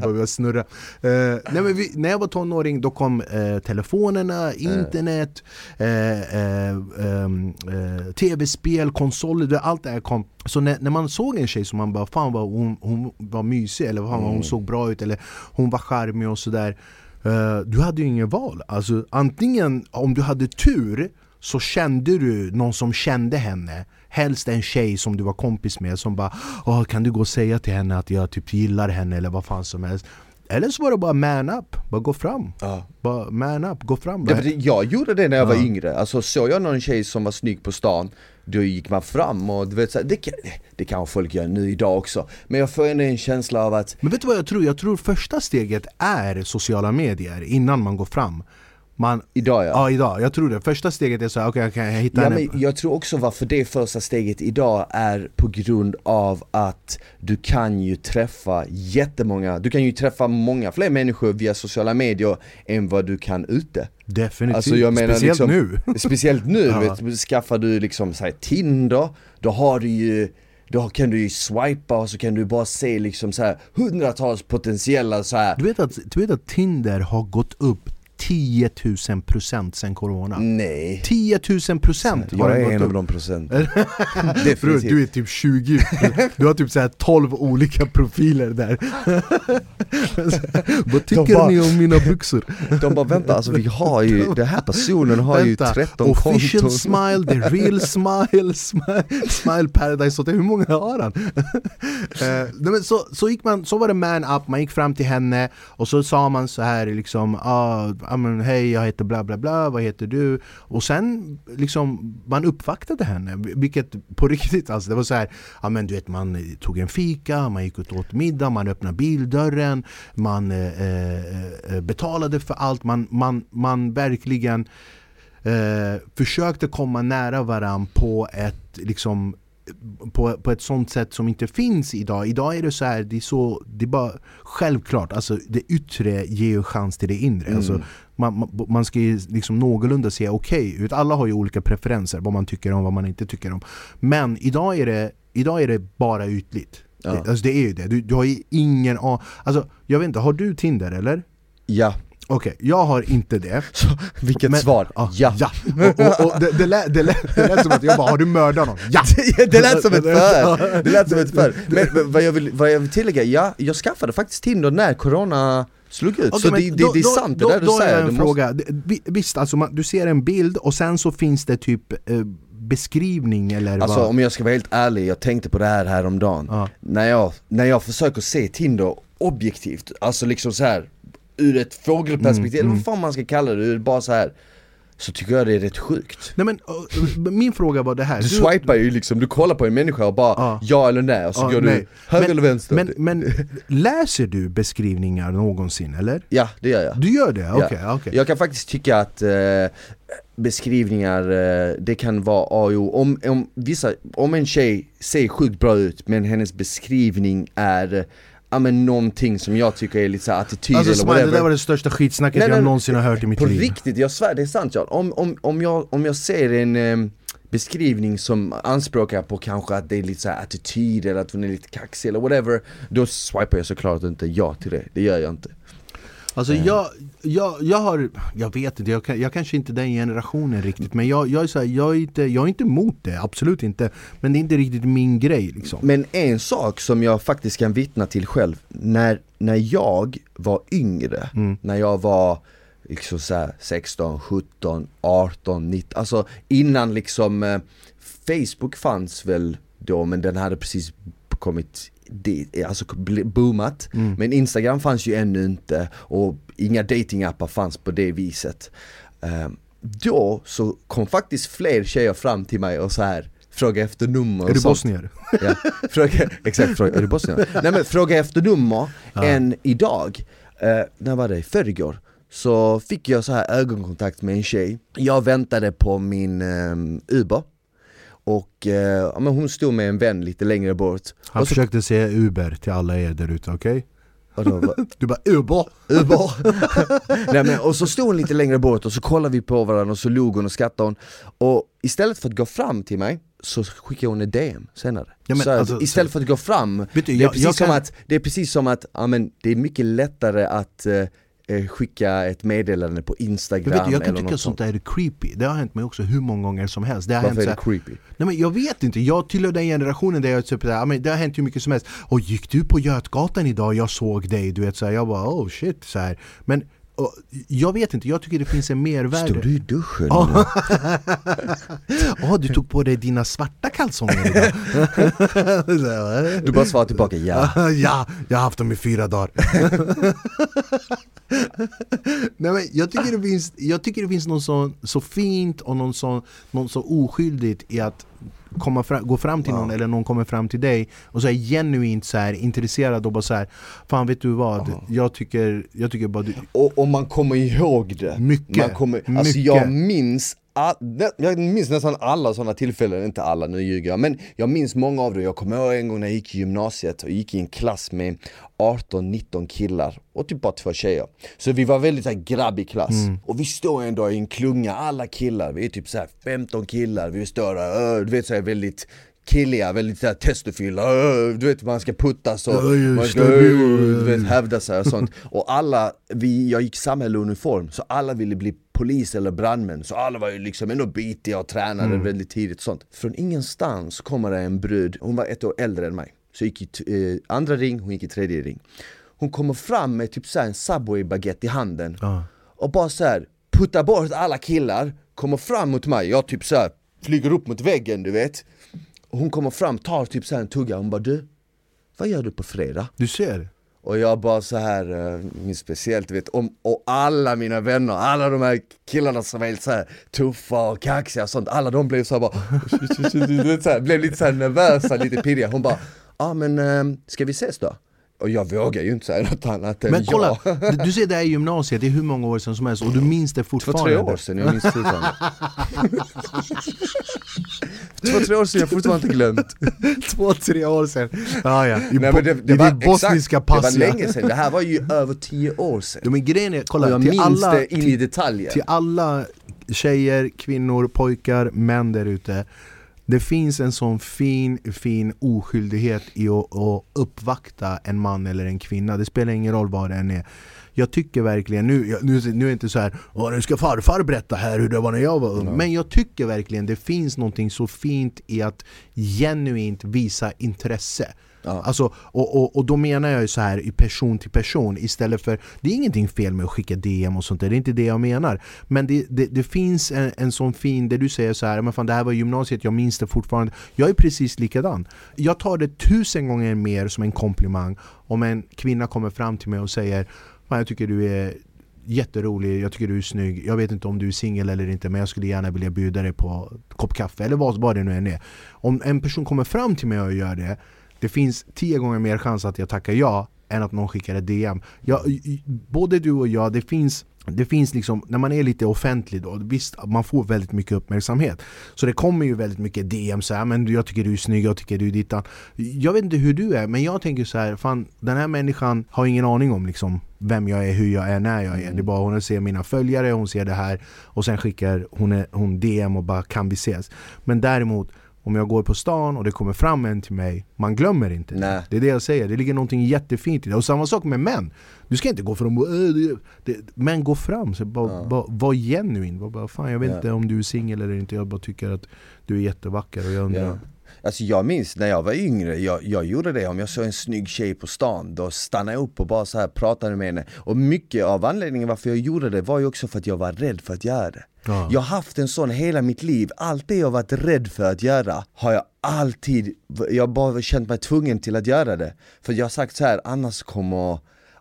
bara snurra. Eh, nej, men vi, när jag var tonåring då kom eh, telefonerna, internet, eh, eh, ehm, eh, tv-spel, konsoler, allt det här kom. Så när, när man såg en tjej som man bara, fan vad hon, hon var mysig eller fan vad hon såg bra ut eller hon var charmig och sådär. Eh, du hade ju ingen val. Alltså, antingen om du hade tur så kände du någon som kände henne Helst en tjej som du var kompis med som bara Åh, kan du gå och säga till henne att jag typ gillar henne eller vad fan som helst Eller så var det bara man up, bara gå fram Ja. Bara man up, gå fram Ja, jag gjorde det när jag var Ja. yngre, alltså såg jag någon tjej som var snygg på stan Då gick man fram och du vet så här, det, kan, det kan folk göra nu idag också Men jag får ändå en känsla av att Men vet du vad jag tror? Jag tror första steget är sociala medier innan man går fram man, Idag ja. ja idag, jag tror det. Första steget är så här, okej okay, kan jag hitta Ja, men jag tror också varför det första steget idag är på grund av att du kan ju träffa jättemånga, du kan ju träffa många fler människor via sociala medier än vad du kan ute Definitivt, Alltså, jag menar speciellt liksom- nu Speciellt nu, Ja. vet, skaffar du liksom så här, Tinder, då har du ju då kan du ju swipa och så kan du bara se liksom så här hundratals potentiella så här. Du vet, att, du vet att Tinder har gått upp 10 000 procent sen corona? Nej, 10 000 procent jag är en av de procent Bror, du är typ 20, du har typ så här 12 olika profiler där. Vad tycker bara- ni om mina byxor? De bara vänta, alltså vi har ju, den här personen har ju Vänta, 13 Official konton. smile, the real smile, smile, smile paradise hotel, hur många har han? Nej, men så, så, gick man, så var det man up, man gick fram till henne och så sa man så här liksom ah, men, Hej jag heter bla bla bla, vad heter du? Och sen liksom man uppvaktade henne, vilket på riktigt alltså, det var så här Ja men du vet man tog en fika, man gick ut och åt middag, man öppnade bildörren Man eh, eh, eh betalade för allt, man, man, man verkligen eh, försökte komma nära varandra på ett liksom på, på ett sånt sätt som inte finns idag. Idag är det så här, det är så, det är bara självklart, alltså det yttre ger ju chans till det inre. Mm. Alltså, man, man, man ska ju liksom någorlunda se okej ut. Alla har ju olika preferenser, vad man tycker om, vad man inte tycker om. Men idag är det, idag är det bara ytligt. Ja. Det, alltså det är ju det, du, du har ju ingen an- Alltså jag vet inte, har du Tinder eller? Ja, Okej, jag har inte det. så vilket Men- svar? Ja. Ja, ja. Och, och, och det, det, lät, det, lät, det lät som att jag bara, har du mördat någon? Ja! det lät som ett för, det lät som ett för Men vad jag vill, vad jag vill tillägga, ja, jag skaffade faktiskt Tinder när corona slog ut, Okej, så det, det, då- det är då- sant det då, där du då säger jag en Du måste- fråga, Det- visst alltså man, du ser en bild och sen så finns det typ eh, beskrivning eller Alltså vad? om jag ska vara helt ärlig, jag tänkte på det här häromdagen Ja. när, jag, när jag försöker se Tinder objektivt, alltså liksom så här ur ett fågelperspektiv, Mm, eller vad fan man ska kalla det, bara så här så tycker jag det är rätt sjukt Nej men eh, min fråga var det här Du swipar ju liksom, du kollar på en människa och bara Ja. ja eller nej och så Ja, går nej. du höger Men- eller vänster men, men läser du beskrivningar någonsin eller? Ja det gör jag Du gör det? Ja. Okej, okej Jag kan faktiskt tycka att eh, beskrivningar, eh, det kan vara A och O. Om, om, vissa, om en tjej ser sjukt bra ut men hennes beskrivning är Ja men någonting som jag tycker är lite så här attityd Alltså eller smile, det whatever. där var det största skitsnacket Nej, nej, jag någonsin har hört i mitt På liv. riktigt, jag svär det är sant Jan. Om, om, om, jag, om jag ser en eh, beskrivning som anspråkar på kanske att det är lite så här attityd eller att hon är lite kaxig eller whatever Då swipar jag såklart inte ja till det, det gör jag inte Alltså Eh. jag, jag, jag har, jag vet inte, jag, kan, jag kanske inte är den generationen riktigt Men jag, jag, är så här, jag, är inte, jag är inte emot det, absolut inte Men det är inte riktigt min grej liksom Men en sak som jag faktiskt kan vittna till själv, när, när jag var yngre, Mm. när jag var liksom så här 16, 17, 18, 19, alltså innan liksom eh, Facebook fanns väl då men den hade precis kommit alltså boomat Mm. Men Instagram fanns ju ännu inte och inga datingappar fanns på det viset Ehm, Då så kom faktiskt fler tjejer fram till mig och så här fråga efter nummer Är du sånt. bosnier? Ja, fråga, exakt, fråga, är du bosnier? Nej men fråga efter nummer Ja. än idag, eh, när var det? I förrgår Så fick jag så här ögonkontakt med en tjej Jag väntade på min um, Uber Och eh, men hon stod med en vän lite längre bort Han så, försökte säga Uber till alla er där ute, okej? Vadå, vad? Du bara Ubo! Uber. Nej, men, och så stod hon lite längre bort och så kollade vi på varandra och så log hon och skrattade hon. Och istället för att gå fram till mig så skickade hon ett DM senare. Ja, men så alltså- istället för att gå fram, du, det, är jag- precis jag som kan- att, det är precis som att, ja, men, det är mycket lättare att eh, skicka ett meddelande på Instagram Men vet jag kan tycka sånt där är creepy. Det har hänt mig också hur många gånger som helst. Det har hänt Varför är så det creepy? Nej men jag vet inte, jag tillhör den generationen där jag typ ja, men det har hänt hur mycket som helst Och gick du på Götgatan idag? Jag såg dig, du vet såhär, jag bara oh shit så här. Men och, jag vet inte, jag tycker det finns en mervärde Stod du i duschen? Ja. Åh, du tog på dig dina svarta kalsonger idag? Så? Du bara svarade tillbaka ja. ja, jag har haft dem i fyra dagar Nej, men jag, tycker det finns, jag tycker det finns något så, så fint och något så, något så oskyldigt i att komma fram, gå fram till någon eller någon kommer fram till dig och så är genuint så här, intresserad och bara så här, Fan vet du vad, jag tycker, jag tycker bara du, Och, och man kommer ihåg det. Mycket, Man kommer, alltså mycket. jag minns all, jag minns nästan alla sådana tillfällen, inte alla, nu ljuger jag, men jag minns många av det. Jag kommer ihåg en gång när jag gick i gymnasiet och gick i en klass med 18-19 killar och typ bara två tjejer. Så vi var väldigt så här, grabbig klass. Och vi står en dag i en klunga, alla killar, vi är typ så här 15 killar, vi står där, du vet så här, väldigt killiga, väldigt såhär testofyllda, du vet man ska puttas och man ska du vet, hävda sig och sånt. Och alla, vi, jag gick i samma uniform, så alla ville bli polis eller brandmän, så alla var ju liksom ändå bitiga och tränade väldigt tidigt sånt. Från ingenstans kommer det en brud, hon var ett år äldre än mig, så jag gick i eh, andra ring, hon gick i tredje ring. Hon kommer fram med typ såhär en Subway baguette i handen Ja. och bara så här puttar bort alla killar, kommer fram mot mig, jag typ så här flyger upp mot väggen du vet. Hon kommer fram, tar typ så här en tugga, hon bara du, vad gör du på fredag? du ser Och jag bara så här, minns speciellt du vet, om, och alla mina vänner, alla de här killarna som är helt så här tuffa och kaxiga och sånt, alla de blev så här bara, så här, blev lite så här nervösa, lite pirriga. Hon bara, ja ah, men eh, ska vi ses då? Och jag vågar ju inte säga något annat än Men kolla, ja. du- ser det här i gymnasiet, det är hur många år sedan som helst och du minns det fortfarande tre år sedan, jag minns fortfarande Två, tre år sedan, jag har fortfarande inte glömt. Två, tre år sedan. Ja ja, i, Nej, men det, det i var, ditt bosniska exakt, pass det var länge sedan, det här var ju över tio år sedan. Ja, men grejen är, Och kolla, jag till minns alla, det in i detaljer. till alla tjejer, kvinnor, pojkar, män där ute Det finns en sån fin, fin oskyldighet i att, att uppvakta en man eller en kvinna. Det spelar ingen roll vad det än är. Jag tycker verkligen, nu, nu, nu är det inte så här Åh, nu ska farfar berätta här hur det var när jag var ung. Men jag tycker verkligen det finns någonting så fint i att genuint visa intresse Ja. Alltså, och, och, och då menar jag ju så här i person till person istället för Det är ingenting fel med att skicka DM och sånt där, det är inte det jag menar. Men det, det, det finns en, en sån fin, där du säger så här, men fan det här var gymnasiet, jag minns det fortfarande. Jag är precis likadan. Jag tar det tusen gånger mer som en komplimang om en kvinna kommer fram till mig och säger Fan jag tycker du är jätterolig, jag tycker du är snygg Jag vet inte om du är singel eller inte men jag skulle gärna vilja bjuda dig på en kopp kaffe eller vad, vad det nu än är. Om en person kommer fram till mig och gör det det finns tio gånger mer chans att jag tackar ja än att någon skickar ett DM jag, Både du och jag, det finns det finns liksom, när man är lite offentlig då, visst man får väldigt mycket uppmärksamhet. Så det kommer ju väldigt mycket DM så här, men jag tycker du är snygg, jag tycker du är dittan. Jag vet inte hur du är, men jag tänker så här, fan den här människan har ingen aning om liksom vem jag är, hur jag är, när jag är. Det är bara hon ser mina följare, hon ser det här. Och sen skickar hon, hon DM och bara kan vi ses? Men däremot om jag går på stan och det kommer fram en till mig, man glömmer inte det. Nej. Det är det jag säger, det ligger någonting jättefint i det. Och samma sak med män. Du ska inte gå fram och äh, det, Men gå fram, så bara, Ja. bara, var genuin. Bara, fan, jag vet Ja. inte om du är singel eller inte, jag bara tycker att du är jättevacker och jag undrar Ja. Alltså jag minns när jag var yngre, jag, jag gjorde det om jag såg en snygg tjej på stan, då stannade jag upp och bara så här pratade med henne. Och mycket av anledningen varför jag gjorde det var ju också för att jag var rädd för att göra det. Ja. Jag har haft en sån hela mitt liv, allt det jag varit rädd för att göra har jag alltid, jag har bara känt mig tvungen till att göra det. För jag har sagt så här, annars kommer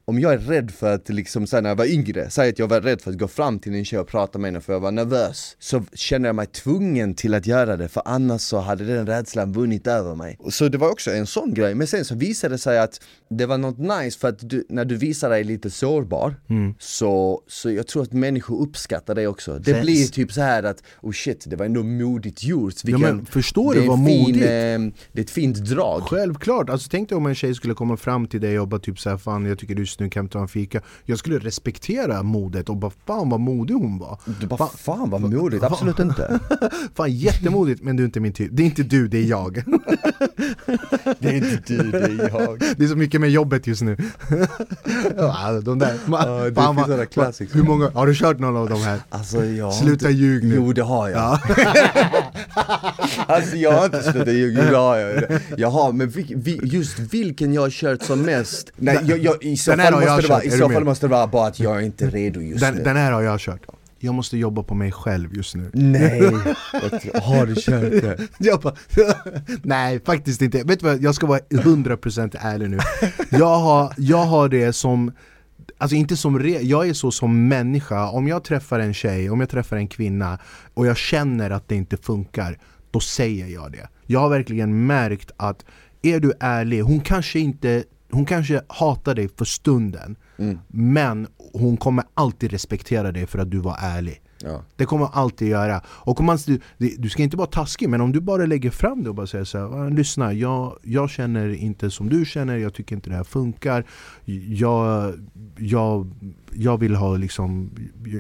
om jag är rädd för att liksom, så när jag var yngre, säg att jag var rädd för att gå fram till en tjej och prata med henne för jag var nervös Så kände jag mig tvungen till att göra det för annars så hade den rädslan vunnit över mig. Så det var också en sån grej, men sen så visade det sig att det var något nice för att du, när du visar dig lite sårbar så, så jag tror att människor uppskattar det också. Det Sen- blir typ så här att, oh shit det var ändå modigt gjort Vilken, men förstår du är vad fin, modigt? eh, Det är ett fint drag. Självklart, alltså tänk dig om en tjej skulle komma fram till dig och bara typ såhär Fan jag tycker du snygg, kan vi ta en fika? Jag skulle respektera modet och bara fan vad modig hon var. Du bara Fan- fan vad modigt, absolut inte. Fan jättemodigt men du är inte min typ, det är inte du, det är jag. Det är inte du, det är jag. Det är så mycket med jobbet just nu. Ja, de där, Ja, det fan, sådana classics. Hur många, har du kört någon av de här? Alltså Sluta inte... ljug nu. Jo det har jag. Ja. Alltså jag har inte slutat ljuga, det har jag Jag har, men vi, vi, just vilken jag har kört som mest? Nej jag, jag, i så fall måste det vara, i är så fall måste det vara bara att jag är inte redo just den, nu. den här har jag kört. Jag måste jobba på mig själv just nu. Nej, har du kört det? Jag bara, nej faktiskt inte, vet du vad, jag ska vara 100% ärlig nu. Jag har, jag har det som Alltså inte som re, jag är så som människa, om jag träffar en tjej, om jag träffar en kvinna och jag känner att det inte funkar, då säger jag det. Jag har verkligen märkt att är du ärlig, hon kanske inte hon kanske hatar dig för stunden Men hon kommer alltid respektera dig för att du var ärlig Ja. det kommer man alltid göra. Och om man, du, du ska inte vara taskig, men om du bara lägger fram det och bara säger så här, "Ah, lyssna, jag, jag känner inte som du känner, jag tycker inte det här funkar. Jag, jag, jag vill ha liksom,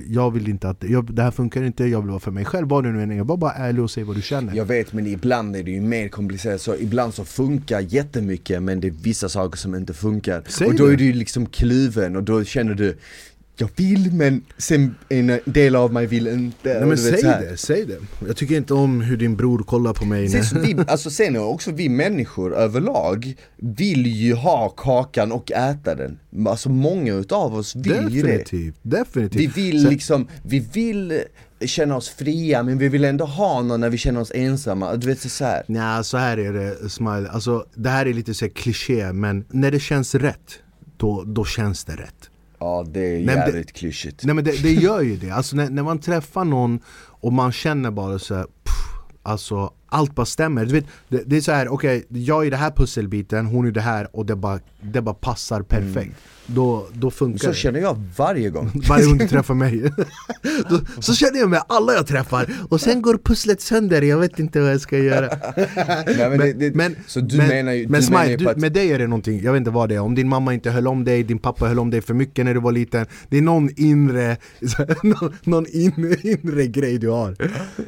jag vill inte att, jag, det här funkar inte, jag vill vara för mig själv. Vad det nu än är, var bara ärlig och säg vad du känner. Jag vet men ibland är det ju mer komplicerat så ibland så funkar jättemycket men det är vissa saker som inte funkar Säg Och då det. är du liksom kluven och då känner du Jag vill men sen en del av mig vill inte Nej, men säg det, säg det. Jag tycker inte om hur din bror kollar på mig. Sen, vi, alltså sen är också vi människor överlag vill ju ha kakan och äta den Alltså många utav oss vill ju det Definitivt, definitivt. Vi vill Sen- liksom, vi vill eh, känna oss fria men vi vill ändå ha någon när vi känner oss ensamma, du vet så så här. Nja, så här är det Smile, alltså, det här är lite så här kliché men när det känns rätt, då, då känns det rätt Ja det är men det- jävligt klyschigt. Nej men det, det gör ju det, alltså när, när man träffar någon och man känner bara så här, pff, Alltså allt bara stämmer, du vet, det, det är så här, okej jag är det här pusselbiten, hon är det här och det bara, det bara passar perfekt Då, då funkar Så känner jag varje gång. Varje gång du träffar mig. Då, Så känner jag med alla jag träffar. Och sen går pusslet sönder, jag vet inte vad jag ska göra. Nej, men, det, det, Så du menar ju, men Smile, att med dig är det någonting, jag vet inte vad det är, om din mamma inte höll om dig, din pappa höll om dig för mycket när du var liten Det är någon inre, någon, någon inre, inre grej du har.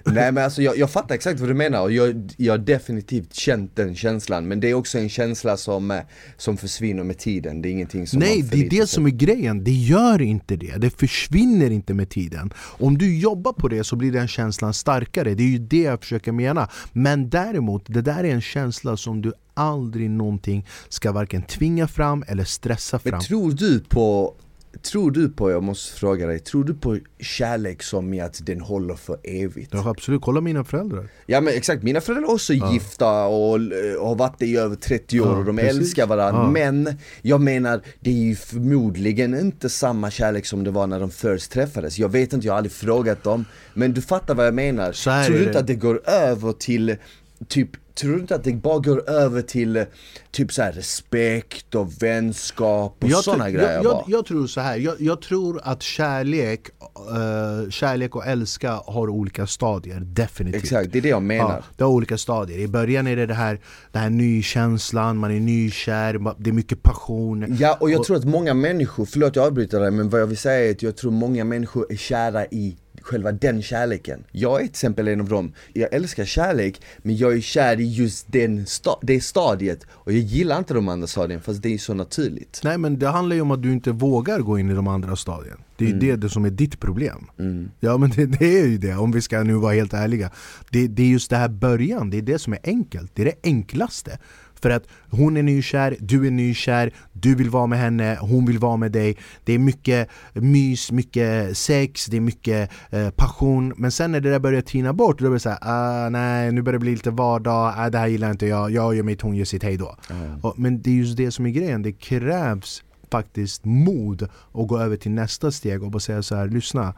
Nej men alltså jag, jag fattar exakt vad du menar och jag, jag har definitivt känt den känslan. Men det är också en känsla som, eh, som försvinner med tiden, det är ingenting som Nej, det är det som är grejen, det gör inte det, det försvinner inte med tiden. Om du jobbar på det så blir den känslan starkare, det är ju det jag försöker mena. Men däremot, det där är en känsla som du aldrig någonting ska varken tvinga fram eller stressa fram. Men tror du på, tror du på, jag måste fråga dig, tror du på kärlek som i att den håller för evigt? Ja, absolut, kolla mina föräldrar Ja men exakt, mina föräldrar är också gifta och, och har varit det i över 30 år Ja, och de precis. älskar varandra Ja. Men jag menar, det är ju förmodligen inte samma kärlek som det var när de först träffades Jag vet inte, jag har aldrig frågat dem Men du fattar vad jag menar? Tror du inte att det går över till Typ, tror du inte att det bara går över till typ så respekt och vänskap och sådana grejer jag, jag, jag tror så här. Jag, jag tror att kärlek, eh, kärlek och älska har olika stadier, definitivt Exakt, det är det jag menar Ja, det har olika stadier. I början är det det här, den här nykänslan, man är nykär, det är mycket passion Ja, och jag tror att många människor, förlåt jag avbryter dig men vad jag vill säga är att jag tror många människor är kära i själva den kärleken. Jag är till exempel en av dem, jag älskar kärlek men jag är kär i just den sta- det stadiet. Och jag gillar inte de andra stadierna fast det är så naturligt. Nej men det handlar ju om att du inte vågar gå in i de andra stadien. Det är ju det, det som är ditt problem. Ja men det, det är ju det, om vi ska nu vara helt ärliga. Det, det är just det här början, det är det som är enkelt, det är det enklaste för att hon är nykär, du är nykär, du vill vara med henne, hon vill vara med dig. Det är mycket mys, mycket sex, det är mycket eh, passion. Men sen när det där börjar tina bort, då blir det såhär ah, nej nu börjar det bli lite vardag, ah, det här gillar inte jag, jag gör mitt, hon gör sitt, hejdå Och, Men det är just det som är grejen, det krävs faktiskt mod att gå över till nästa steg och bara säga så här, lyssna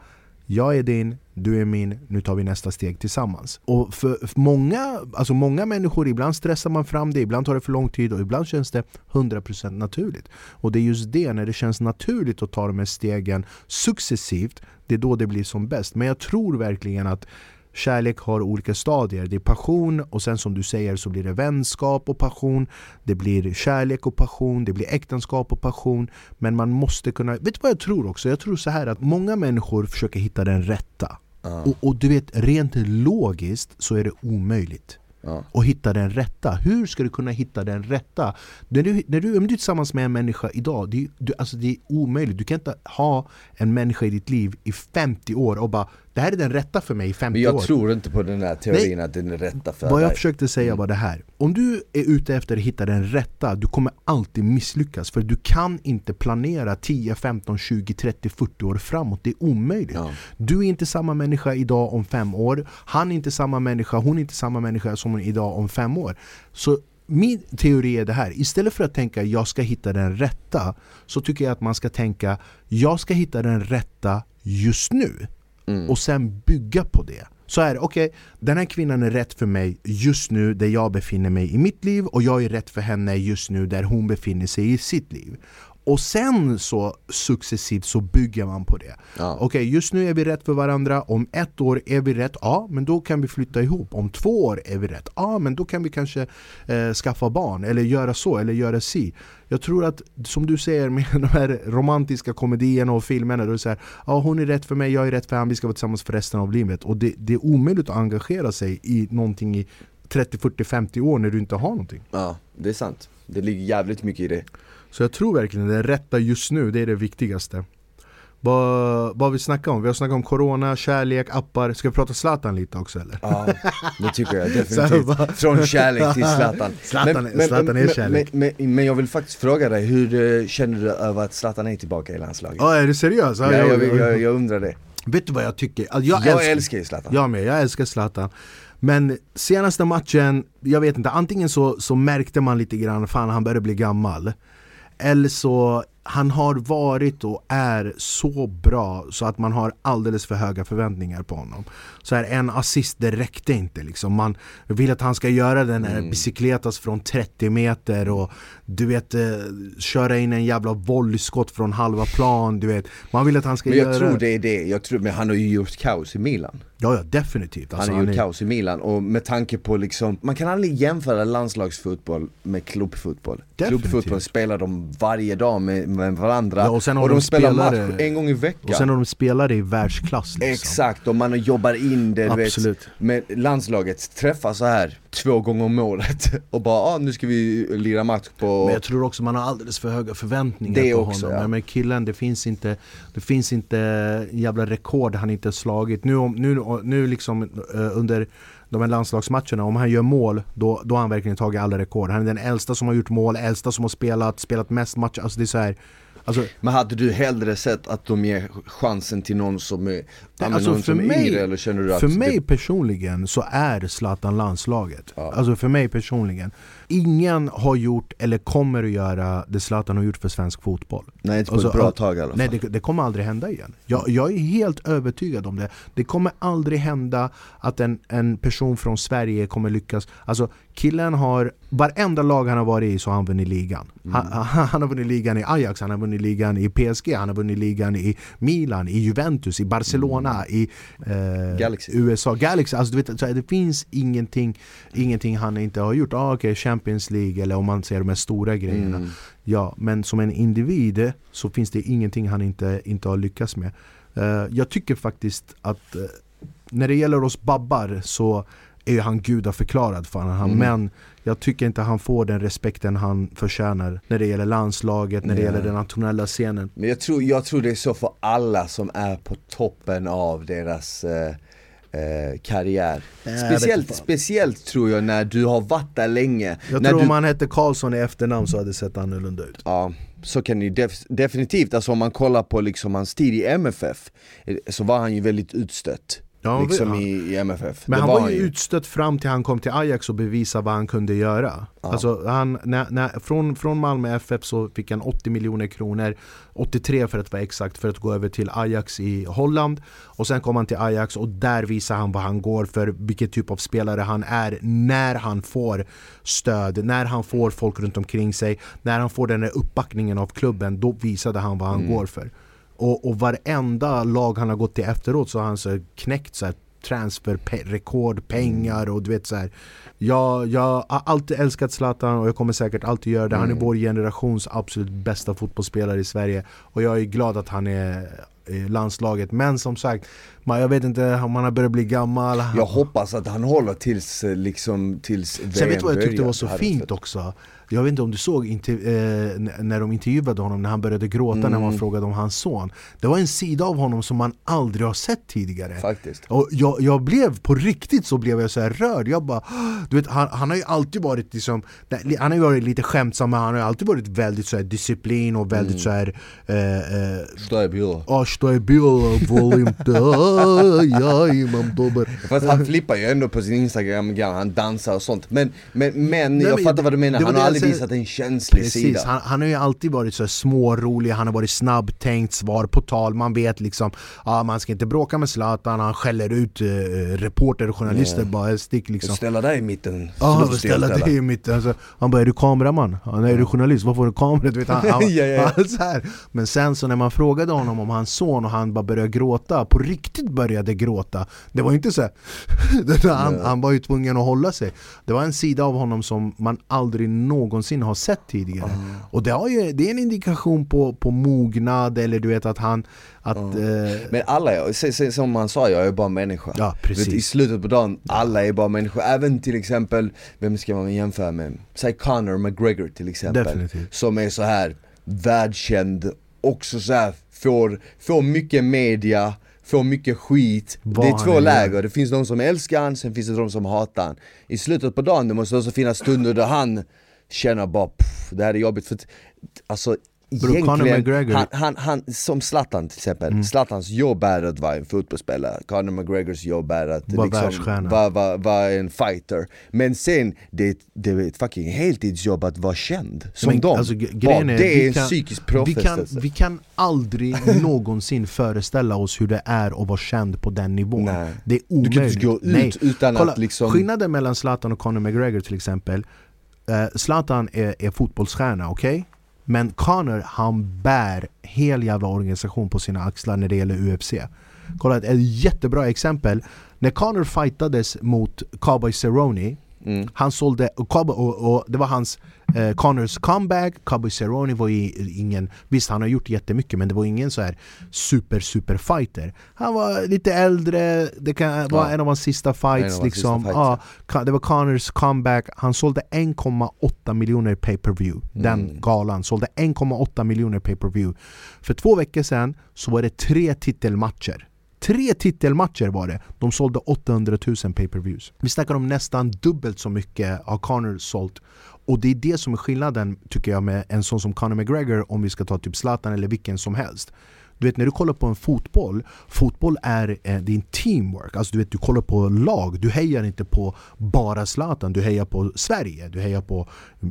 jag är din, du är min, nu tar vi nästa steg tillsammans. Och för, för många, alltså många människor, ibland stressar man fram det, ibland tar det för lång tid och ibland känns det 100% naturligt. Och det är just det, när det känns naturligt att ta de här stegen successivt, det är då det blir som bäst. Men jag tror verkligen att Kärlek har olika stadier. Det är passion och sen som du säger så blir det vänskap och passion. Det blir kärlek och passion, det blir äktenskap och passion. Men man måste kunna, vet du vad jag tror också? Jag tror så här att många människor försöker hitta den rätta. Uh. Och, och, du vet, rent logiskt så är det omöjligt. Ja. och hitta den rätta. Hur ska du kunna hitta den rätta? När du, när du, om du är tillsammans med en människa idag, det, du, alltså det är omöjligt. Du kan inte ha en människa i ditt liv i 50 år och bara det här är den rätta för mig i 50 år. Men jag år. tror inte på den här teorin Nej. att den är rätta för Vad jag försökte säga mm. var det här. Om du är ute efter att hitta den rätta, du kommer alltid misslyckas. För du kan inte planera 10, 15, 20, 30, 40 år framåt. Det är omöjligt. Ja. Du är inte samma människa idag om fem år. Han är inte samma människa, hon är inte samma människa som idag om fem år. Så min teori är det här, istället för att tänka jag ska hitta den rätta så tycker jag att man ska tänka jag ska hitta den rätta just nu mm. och sen bygga på det. Så är det, okej, okay, den här kvinnan är rätt för mig just nu där jag befinner mig i mitt liv och jag är rätt för henne just nu där hon befinner sig i sitt liv. Och sen så successivt så bygger man på det. Ja. Okej, okay, just nu är vi rätt för varandra. Om ett år är vi rätt, ja men då kan vi flytta ihop. Om två år är vi rätt, ja men då kan vi kanske eh, skaffa barn eller göra så eller göra si. Jag tror att, som du säger med de här romantiska komedierna och filmerna, då är det så här, ja hon är rätt för mig, jag är rätt för honom, vi ska vara tillsammans för resten av livet. Och det, det är omöjligt att engagera sig i någonting i 30, 40, 50 år när du inte har någonting. Ja, det är sant. Det ligger jävligt mycket i det. Så jag tror verkligen det rätta just nu, det är det viktigaste. Vad, vad vi snackar om? Vi har snackat om corona, kärlek, appar. Ska vi prata Zlatan lite också eller? Ja, det tycker jag definitivt. Från kärlek till Zlatan. Zlatan, men, Zlatan är kärlek. Men, men, men, jag vill faktiskt fråga dig, hur uh, känner du över att Zlatan är tillbaka i landslaget? Ja, är du seriös? Ja, jag, jag, jag, jag undrar det. Vet du vad jag tycker? Alltså, jag, jag älskar ju Zlatan. Jag med, jag älskar Zlatan. Men senaste matchen, jag vet inte, antingen så, så märkte man lite grann, fan han börjar bli gammal eller så han har varit och är så bra så att man har alldeles för höga förväntningar på honom. Så här, en assist det räckte inte liksom. Man vill att han ska göra den här mm. bicicletas från 30 meter och du vet eh, köra in en jävla volleyskott från halva plan. Du vet. Man vill att han ska men jag göra... tror det är det, jag tror, men han har ju gjort kaos i Milan. Ja, ja definitivt. Alltså, han har gjort är... kaos i Milan och med tanke på liksom, man kan aldrig jämföra landslagsfotboll med klubbfotboll. Definitivt. Klubbfotboll spelar de varje dag med, med varandra ja, och, sen och de, de spelar spelare... match en gång i veckan. Och sen har de spelare i världsklass liksom. Exakt, och man jobbar in det, du Absolut. vet. Men landslaget träffar så här två gånger om året och bara ah, nu ska vi lira match på... Men jag tror också man har alldeles för höga förväntningar det på också, honom. Ja. Men killen, det finns inte, det finns inte jävla rekord han inte slagit. Nu, nu, nu liksom uh, under de här landslagsmatcherna, om han gör mål då, då har han verkligen tagit alla rekord. Han är den äldsta som har gjort mål, äldsta som har spelat, spelat mest matcher. Alltså det är så här, Alltså, men hade du hellre sett att de ger chansen till någon som är, alltså någon för mig, eller känner du att För mig det... personligen så är Zlatan landslaget. Ja. Alltså för mig personligen. Ingen har gjort eller kommer att göra det Zlatan har gjort för svensk fotboll. Nej inte på alltså, ett bra tag i alla fall. Nej det, det kommer aldrig hända igen. Jag, jag, är helt övertygad om det. Det kommer aldrig hända att en, en person från Sverige kommer lyckas. Alltså killen har, varenda lag han har varit i så har han vunnit ligan. Mm. Han, han, han, har vunnit ligan i Ajax, han har vunnit ligan i PSG, han har vunnit ligan i Milan, i Juventus, i Barcelona, mm. I eh, Galaxy. USA. Galaxy, alltså du vet, det finns ingenting, ingenting han inte har gjort. Ah, okay, Champions League eller om man ser de här stora grejerna. Mm. Ja, men som en individ så finns det ingenting han inte, inte har lyckats med. Uh, jag tycker faktiskt att uh, när det gäller oss babbar så är han gudaförklarad för han. Mm. Men jag tycker inte han får den respekten han förtjänar när det gäller landslaget, när det gäller den nationella scenen. Men jag tror, jag tror det är så för alla som är på toppen av deras eh, eh, karriär. Speciellt, speciellt tror jag när du har varit där länge. Jag när tror du... om han hette Karlsson i efternamn så hade det sett annorlunda ut. Ja, så kan det def definitivt, alltså om man kollar på liksom hans tid i MFF Så var han ju väldigt utstött ja, liksom i, i, MFF. Men han var, var ju utstött fram till han kom till Ajax och bevisade vad han kunde göra. Ja. Alltså han, när, när, från, från Malmö FF så fick han 80 miljoner kronor 83 för att vara exakt för att gå över till Ajax i Holland och sen kom han till Ajax och där visar han vad han går för, vilken typ av spelare han är när han får stöd, när han får folk runt omkring sig, när han får den där uppbackningen av klubben, då visade han vad han mm. går för. Och, och varenda lag han har gått till efteråt så har han så knäckt så här transferrekord, pengar och du vet så här. Jag, jag har alltid älskat Zlatan och jag kommer säkert alltid göra det. Han är mm. vår generations absolut bästa fotbollsspelare i Sverige och jag är glad att han är i landslaget. Men som sagt, man, jag vet inte om han har börjat bli gammal. Jag hoppas att han håller tills, liksom, tills VM Sen vet du vad jag tyckte var så fint också? Jag vet inte om du såg eh, när de intervjuade honom när han började gråta mm. när man mm. frågade om hans son. Det var en sida av honom som man aldrig har sett tidigare. Faktiskt. Och jag, jag blev, på riktigt så blev jag så här rörd. Jag bara, du vet han, han har ju alltid varit liksom Han har ju varit lite skämtsam men han har alltid varit väldigt så här, disciplin och väldigt mm. så här eh, eh, Fast han flippar ju ändå på sin instagram, han dansar och sånt. Men, men, men Nej, jag fattar vad du menar, han har aldrig visat en känslig Precis, sida han, han har ju alltid varit så smårolig, han har varit snabbtänkt, svar på tal Man vet liksom, ah, man ska inte bråka med Zlatan, han skäller ut eh, reporter och journalister yeah. bara stick liksom Ställa dig i mitten Ja, ah, ställa dig i mitten alltså, Han bara, är du kameraman? Ah, nej, är du journalist? Varför har du kamera? Du vet, han, han, ja, ja. så här. Men sen så när man frågade honom om hans son och han bara började gråta, på riktigt började gråta Det var inte så här, han, han var ju tvungen att hålla sig Det var en sida av honom som man aldrig någonsin har sett tidigare mm. Och det, ju, det är en indikation på, på mognad eller du vet att han att, mm. eh, Men alla, som han sa, jag är bara människa ja, precis. Vet, I slutet på dagen, alla är bara människor Även till exempel, vem ska man jämföra med? Säg Conor McGregor till exempel Definitivt. Som är så här världskänd, också så här, får, får mycket media får mycket skit, Vad det är två läger, det finns de som älskar han, sen finns det de som hatar han I slutet på dagen det måste också finnas stunder där han känner bara pff, det här är jobbigt. För alltså egentligen, han, han, han, som Zlatan till exempel, mm. Zlatans jobb är att vara en fotbollsspelare, Conor McGregors jobb är att liksom, vara, vara, vara en fighter. Men sen, det, det är ett fucking heltidsjobb att vara känd, som Men, dem. alltså, är, Det är en kan, psykisk frestelse vi, vi kan aldrig någonsin föreställa oss hur det är att vara känd på den nivån. Nej. Det är omöjligt Du kan inte gå ut Nej. utan Kolla, att liksom Skillnaden mellan Zlatan och Conor McGregor till exempel uh, Zlatan är, är fotbollsstjärna, okej? Okay? Men Connor han bär hel jävla organisation på sina axlar när det gäller UFC Kolla ett jättebra exempel När Connor fightades mot Cowboy Cerrone Mm. Han sålde, och, och, och, det var hans eh, Connors comeback, Cowboy Cerrone var ju ingen, visst han har gjort jättemycket men det var ingen så här super super fighter. Han var lite äldre, det kan vara en av hans sista fights liksom. sista fights. Ja, Det var Connors comeback, han sålde 1,8 miljoner pay per view mm. Den galan. Sålde 1,8 miljoner pay per view För två veckor sedan så var det tre titelmatcher. Tre titelmatcher var det, de sålde 800 000 pay-per-views. Vi snackar om nästan dubbelt så mycket har Conor sålt och det är det som är skillnaden tycker jag med en sån som Conor McGregor om vi ska ta typ Zlatan eller vilken som helst. Du vet när du kollar på en fotboll, fotboll är, eh, en teamwork, alltså du vet du kollar på lag, du hejar inte på bara Zlatan, du hejar på Sverige, du hejar på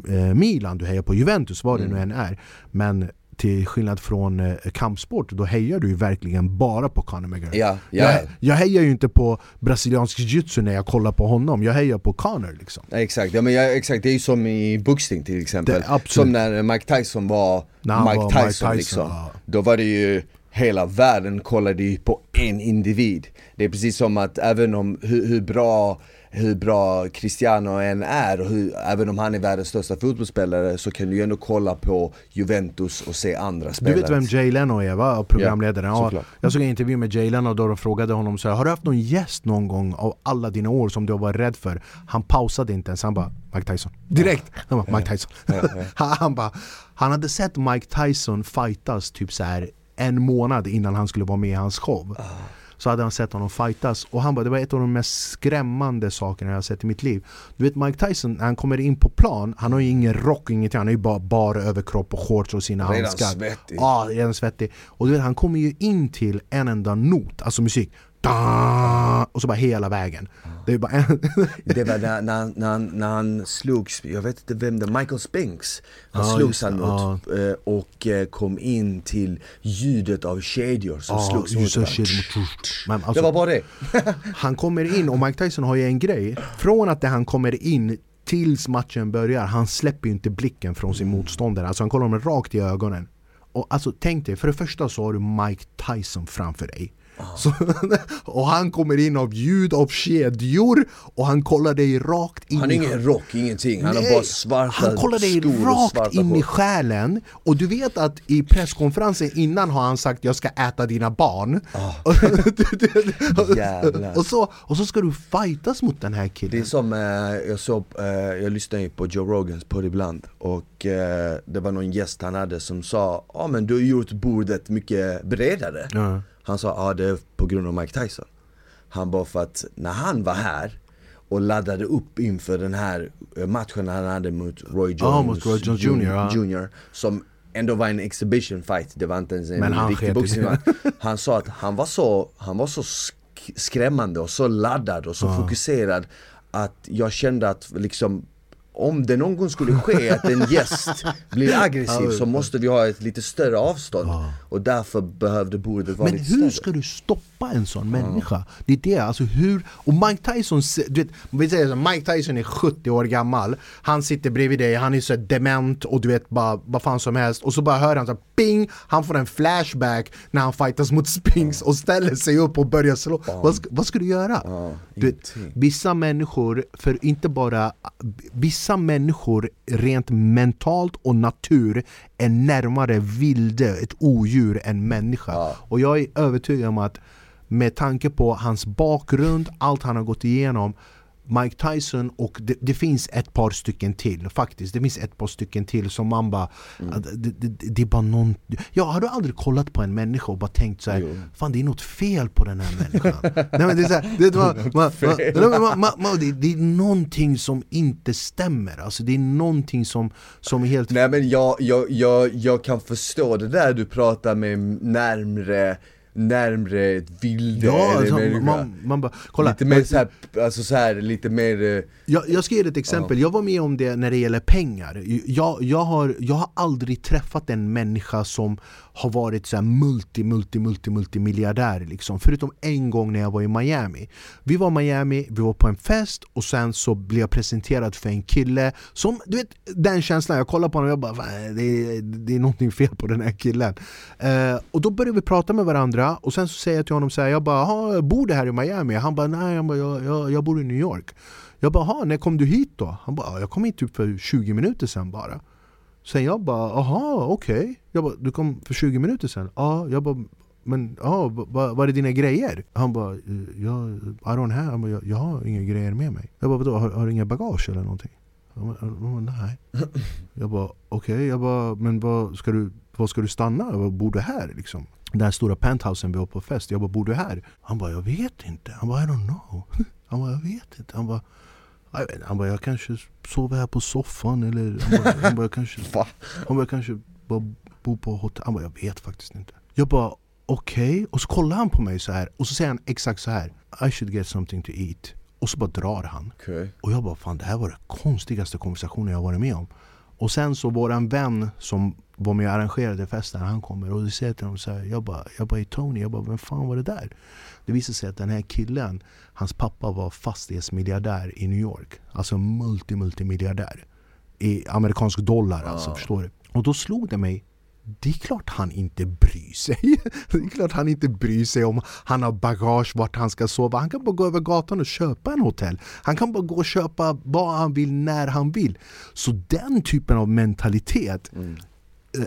eh, Milan, du hejar på Juventus, vad det mm. nu än är. Men till skillnad från eh, kampsport, då hejar du ju verkligen bara på Conor McGregor. Ja, ja. Jag, jag hejar ju inte på brasiliansk jiu-jitsu när jag kollar på honom, jag hejar på Conor liksom. Ja, Exakt, ja, men jag, exakt, det är ju som i boxning till exempel. Det, Som när Mike Tyson var Mike, var Tyson, Mike Tyson liksom. ja. Då var det ju hela världen kollade ju på en individ. Det är precis som att även om hur, hur bra hur bra Cristiano än är, och hur, även om han är världens största fotbollsspelare så kan du ju ändå kolla på Juventus och se andra spelare Du vet vem Jay Leno är va? Programledaren? Ja, ja, jag såg en intervju med Jay Leno då de frågade honom så här, Har du haft någon gäst någon gång av alla dina år som du har varit rädd för? Han pausade inte ens, han bara Mike Tyson. Direkt! Han bara, Mike Tyson. Han, bara, han hade sett Mike Tyson fightas typ så här en månad innan han skulle vara med i hans show. Ah så hade han sett honom fightas. Och han bara det var ett av de mest skrämmande sakerna jag har sett i mitt liv. Du vet Mike Tyson, när han kommer in på plan, han har ju ingen rock, ingenting, han har ju bara, bara överkropp och shorts och sina redan handskar. svettig. Ja, redan svettig. Och du vet han kommer ju in till en enda not, alltså musik da, och så bara hela vägen. Det är bara en, Det var när, när, när, han, när han slogs, jag vet inte vem det Michael Spinks. Han Ja, slogs han mot eh, och eh, kom in till ljudet av kedjor som Ja, slogs mot det, varandra. Men Det alltså, var bara det. han kommer in och Mike Tyson har ju en grej. Från att det han kommer in tills matchen börjar, han släpper ju inte blicken från sin motståndare. Alltså han kollar honom rakt i ögonen. Och alltså tänk dig, för det första så har du Mike Tyson framför dig så, och han kommer in av ljud av kedjor och han kollar dig rakt in Han har ingen rock, ingenting, han har bara svarta Han kollar dig skor rakt in i själen. Och du vet att i presskonferensen innan har han sagt jag ska äta dina barn. Jävlar. och, så, och så ska du fightas mot den här Det är killen som, eh, jag såg, eh, jag lyssnade ju på Joe Rogans podd ibland och eh, det var någon gäst han hade som sa Ja ah, men du har gjort bordet mycket bredare. Ja. Han sa ja ah, det är på grund av Mike Tyson Han bara för att när han var här och laddade upp inför den här eh, matchen han hade mot Roy Jones, Ja, mot Roy Jones Jr., ja. Jr. Som ändå var en exhibition fight, det var inte ens en Men riktig sket i boxning det. Han sa att han var så, han var så sk- skrämmande och så laddad och så fokuserad att jag kände att liksom om det någon gång skulle ske att en gäst blir aggressiv så måste vi ha ett lite större avstånd. Och därför behövde bordet vara Men lite hur större. ska du stoppa en sån människa? Det är det, alltså hur, och Mike Tyson, du vet, vi säger så, Mike Tyson är 70 år gammal. Han sitter bredvid dig, han är så dement och du vet bara vad fan som helst. Och så bara hör han så ping, han får en flashback när han fightas mot Spinks och ställer sig upp och börjar slå. Vad ska, vad ska du göra? du vet, vissa människor, för inte bara Vissa människor rent mentalt och natur är närmare vilde, ett odjur än människa. Och jag är övertygad om att med tanke på hans bakgrund, allt han har gått igenom Mike Tyson och det, det finns ett par stycken till faktiskt. Det finns ett par stycken till som man bara att det, det, det är bara någon Ja, har du aldrig kollat på en människa och bara tänkt så här, Fan det är något fel på den här människan? Nej, men det, är så här, det, är- man, man, man, nej, men man, man, man, det, det är någonting som inte stämmer. Alltså det är någonting som, som är helt Nej men jag, jag, jag, jag kan förstå det där du pratar med närmre Närmre ett vilde Ja, alltså, man, man bara, kolla Lite mer såhär, alltså så här, lite mer eh, Jag, jag ska ge dig ett exempel, jag var med om det när det gäller pengar. Jag, jag, har, jag har aldrig träffat en människa som har varit så här multi-multi-multi-miljardär. liksom Förutom en gång när jag var i Miami Vi var i Miami, vi var på en fest och sen så blev jag presenterad för en kille som, du vet den känslan, jag kollar på honom och jag bara det är, det är någonting fel på den här killen eh, Och då började vi prata med varandra och sen så säger jag till honom så här, jag bara bor du här i Miami? Han bara nej, jag, bara, jag, jag, jag bor i New York jag bara, "Jaha, när kom du hit då? Han bara, jag kom hit typ för 20 minuter sen bara Sen jag bara, aha okej Jag bara, du kom för 20 minuter sedan? Ja, jag bara men ja, vad är dina grejer? Han bara, jag, I don't have, han bara, jag, jag har inga grejer med mig Jag bara, vadå, har, har du inga bagage eller någonting? Han bara, nej Jag bara, okej, jag bara, men vad ska du, vad ska du stanna? Jag bara, bor du här liksom? Den här stora penthousen vi var på fest, jag bara, bor du här? Han bara, jag vet inte Han bara, I don't know Han bara, jag vet inte Han bara, jag vet. Han bara, jag kanske sover här på soffan eller Han bara, han bara jag kanske Va? Han bara, jag kanske bara bor på hotell. Han bara, jag vet faktiskt inte. Jag bara, okej. Och så kollar han på mig så här och så säger han exakt så här I should get something to eat. Och så bara drar han. Okej. Och jag bara, fan det här var den konstigaste konversationen jag varit med om Och sen så våran vän som var med och arrangerade festen, han kommer och säger till honom så här, jag bara, jag bara, "Hey, Tony, jag bara, vem fan var det där? Det visade sig att den här killen, hans pappa var fastighetsmiljardär i New York Alltså multi, multimiljardär I amerikansk dollar alltså, förstår du? Och då slog det mig det är klart han inte bryr sig. Det är klart han inte bryr sig om han har bagage, vart han ska sova. Han kan bara gå över gatan och köpa en hotell. Han kan bara gå och köpa vad han vill, när han vill. Så den typen av mentalitet mm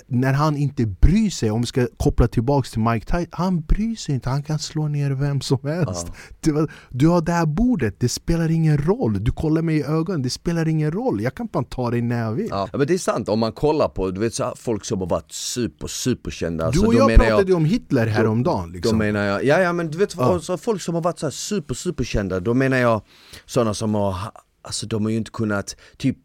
när han inte bryr sig, om vi ska koppla tillbaks till Mike Tyson, han bryr sig inte, han kan slå ner vem som helst. Du, du har det här bordet, det spelar ingen roll. Du kollar mig i ögonen, det spelar ingen roll. Jag kan bara ta dig när jag vill. Ja men det är sant, om man kollar på, du vet så folk som har varit super superkända Du alltså, och då jag pratade ju om Hitler häromdagen. Då Liksom. menar jag, ja ja men du vet vad, så folk som har varit så här super superkända, då menar jag sådana som har, alltså de har ju inte kunnat, typ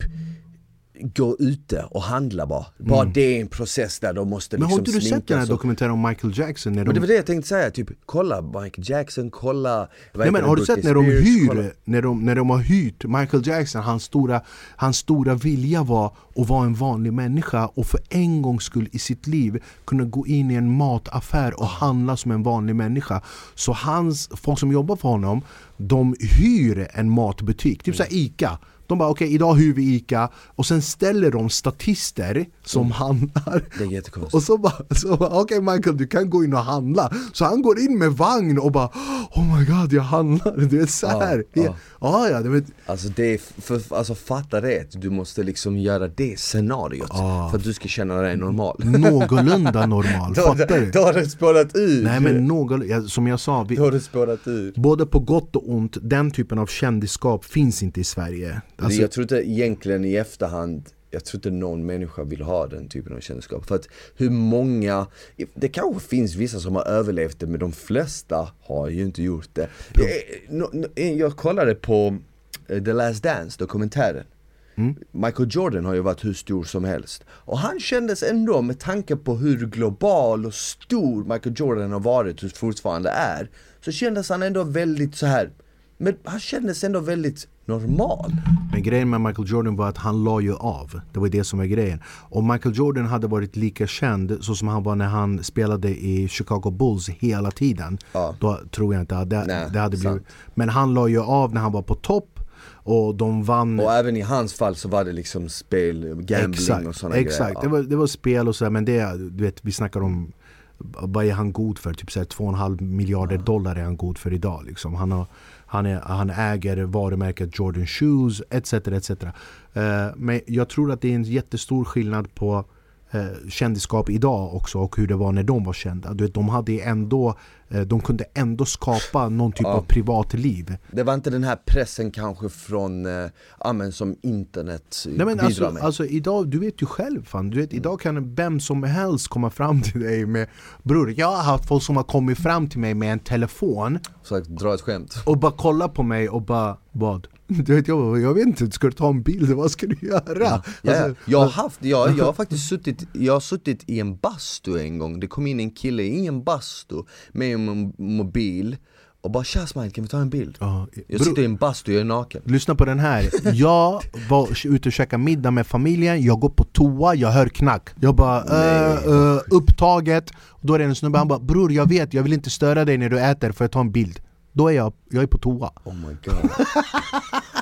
gå ute och handla bara. Bara det är en process där de måste Men liksom har inte du sett den här dokumentären om Michael Jackson? När Men det de, var det jag tänkte säga, typ kolla Michael Jackson, kolla Nej men har du sett när de hyr, kolla- när de, när de har hyrt Michael Jackson, hans stora, hans stora vilja var att vara en vanlig människa och för en gångs skull i sitt liv kunna gå in i en mataffär och handla som en vanlig människa. Så hans, folk som jobbar för honom, de hyr en matbutik, typ såhär ICA. De bara okej idag hyr vi ICA och sen ställer de statister som handlar Det är jättekonstigt. och så bara, så bara okej Michael du kan gå in och handla Så han går in med vagn och bara Oh my god jag handlar, du vet såhär Ja, Ja, ja. ja, ja, du vet Alltså det är, för, alltså fatta det, du måste liksom göra det scenariot Ja. för att du ska känna dig normal någorlunda normal, fattar du? då har det spårat ur! Nej men någorlunda, som jag sa, vi, Då har det spårat ur både på gott och ont, den typen av kändisskap finns inte i Sverige alltså, Jag tror inte egentligen i efterhand jag tror inte någon människa vill ha den typen av kändisskap. För att hur många, det kanske finns vissa som har överlevt det men de flesta har ju inte gjort det. Jag, no- no- jag kollade på eh, The Last Dance dokumentären. Mm. Michael Jordan har ju varit hur stor som helst. Och han kändes ändå, med tanke på hur global och stor Michael Jordan har varit och fortfarande är, så kändes han ändå väldigt så här. men han kändes ändå väldigt normal. Men grejen med Michael Jordan var att han la ju av. Det var det som var grejen. Om Michael Jordan hade varit lika känd så som han var när han spelade i Chicago Bulls hela tiden. Ja. Då tror jag inte att det, Nej, det hade blivit. sant. Men han la ju av när han var på topp och de vann. Och även i hans fall så var det liksom spel, gambling exakt, och sådana exakt. grejer. Det, var, det var spel och så, men det, du vet, vi snackar om vad är han god för? Typ så här 2,5 miljarder dollar är han god för idag. Liksom. Han, har, han, är, han äger varumärket Jordan Shoes etc. etc. Eh, men jag tror att det är en jättestor skillnad på eh, kändisskap idag också och hur det var när de var kända. Du vet, de, hade ändå, eh, de kunde ändå skapa någon typ Ja. av privatliv. Det var inte den här pressen kanske från, eh, som internet Nej, men alltså, med. alltså idag, du vet ju själv fan, du vet, idag kan vem som helst komma fram till dig med Bror, jag har haft folk som har kommit fram till mig med en telefon Så dra ett skämt. och bara kolla på mig och bara Vad? Du vet, jag, jag vet inte, ska du ta en bild? Vad ska du göra? Ja, ja. Alltså, jag, har haft, jag, jag har faktiskt suttit, jag har suttit i en bastu en gång, det kom in en kille i en bastu med en mo- mobil och bara 'Tja Smile, kan vi ta en bild?' ja, Jag sitter i en bastu, jag är naken Lyssna på den här, jag var ute och käkade middag med familjen, jag går på toa, jag hör knack Jag bara uh, uh, upptaget, då är det en snubbe, han bara Bror jag vet, jag vill inte störa dig när du äter, får jag ta en bild? Då är jag, jag är på toa Oh my god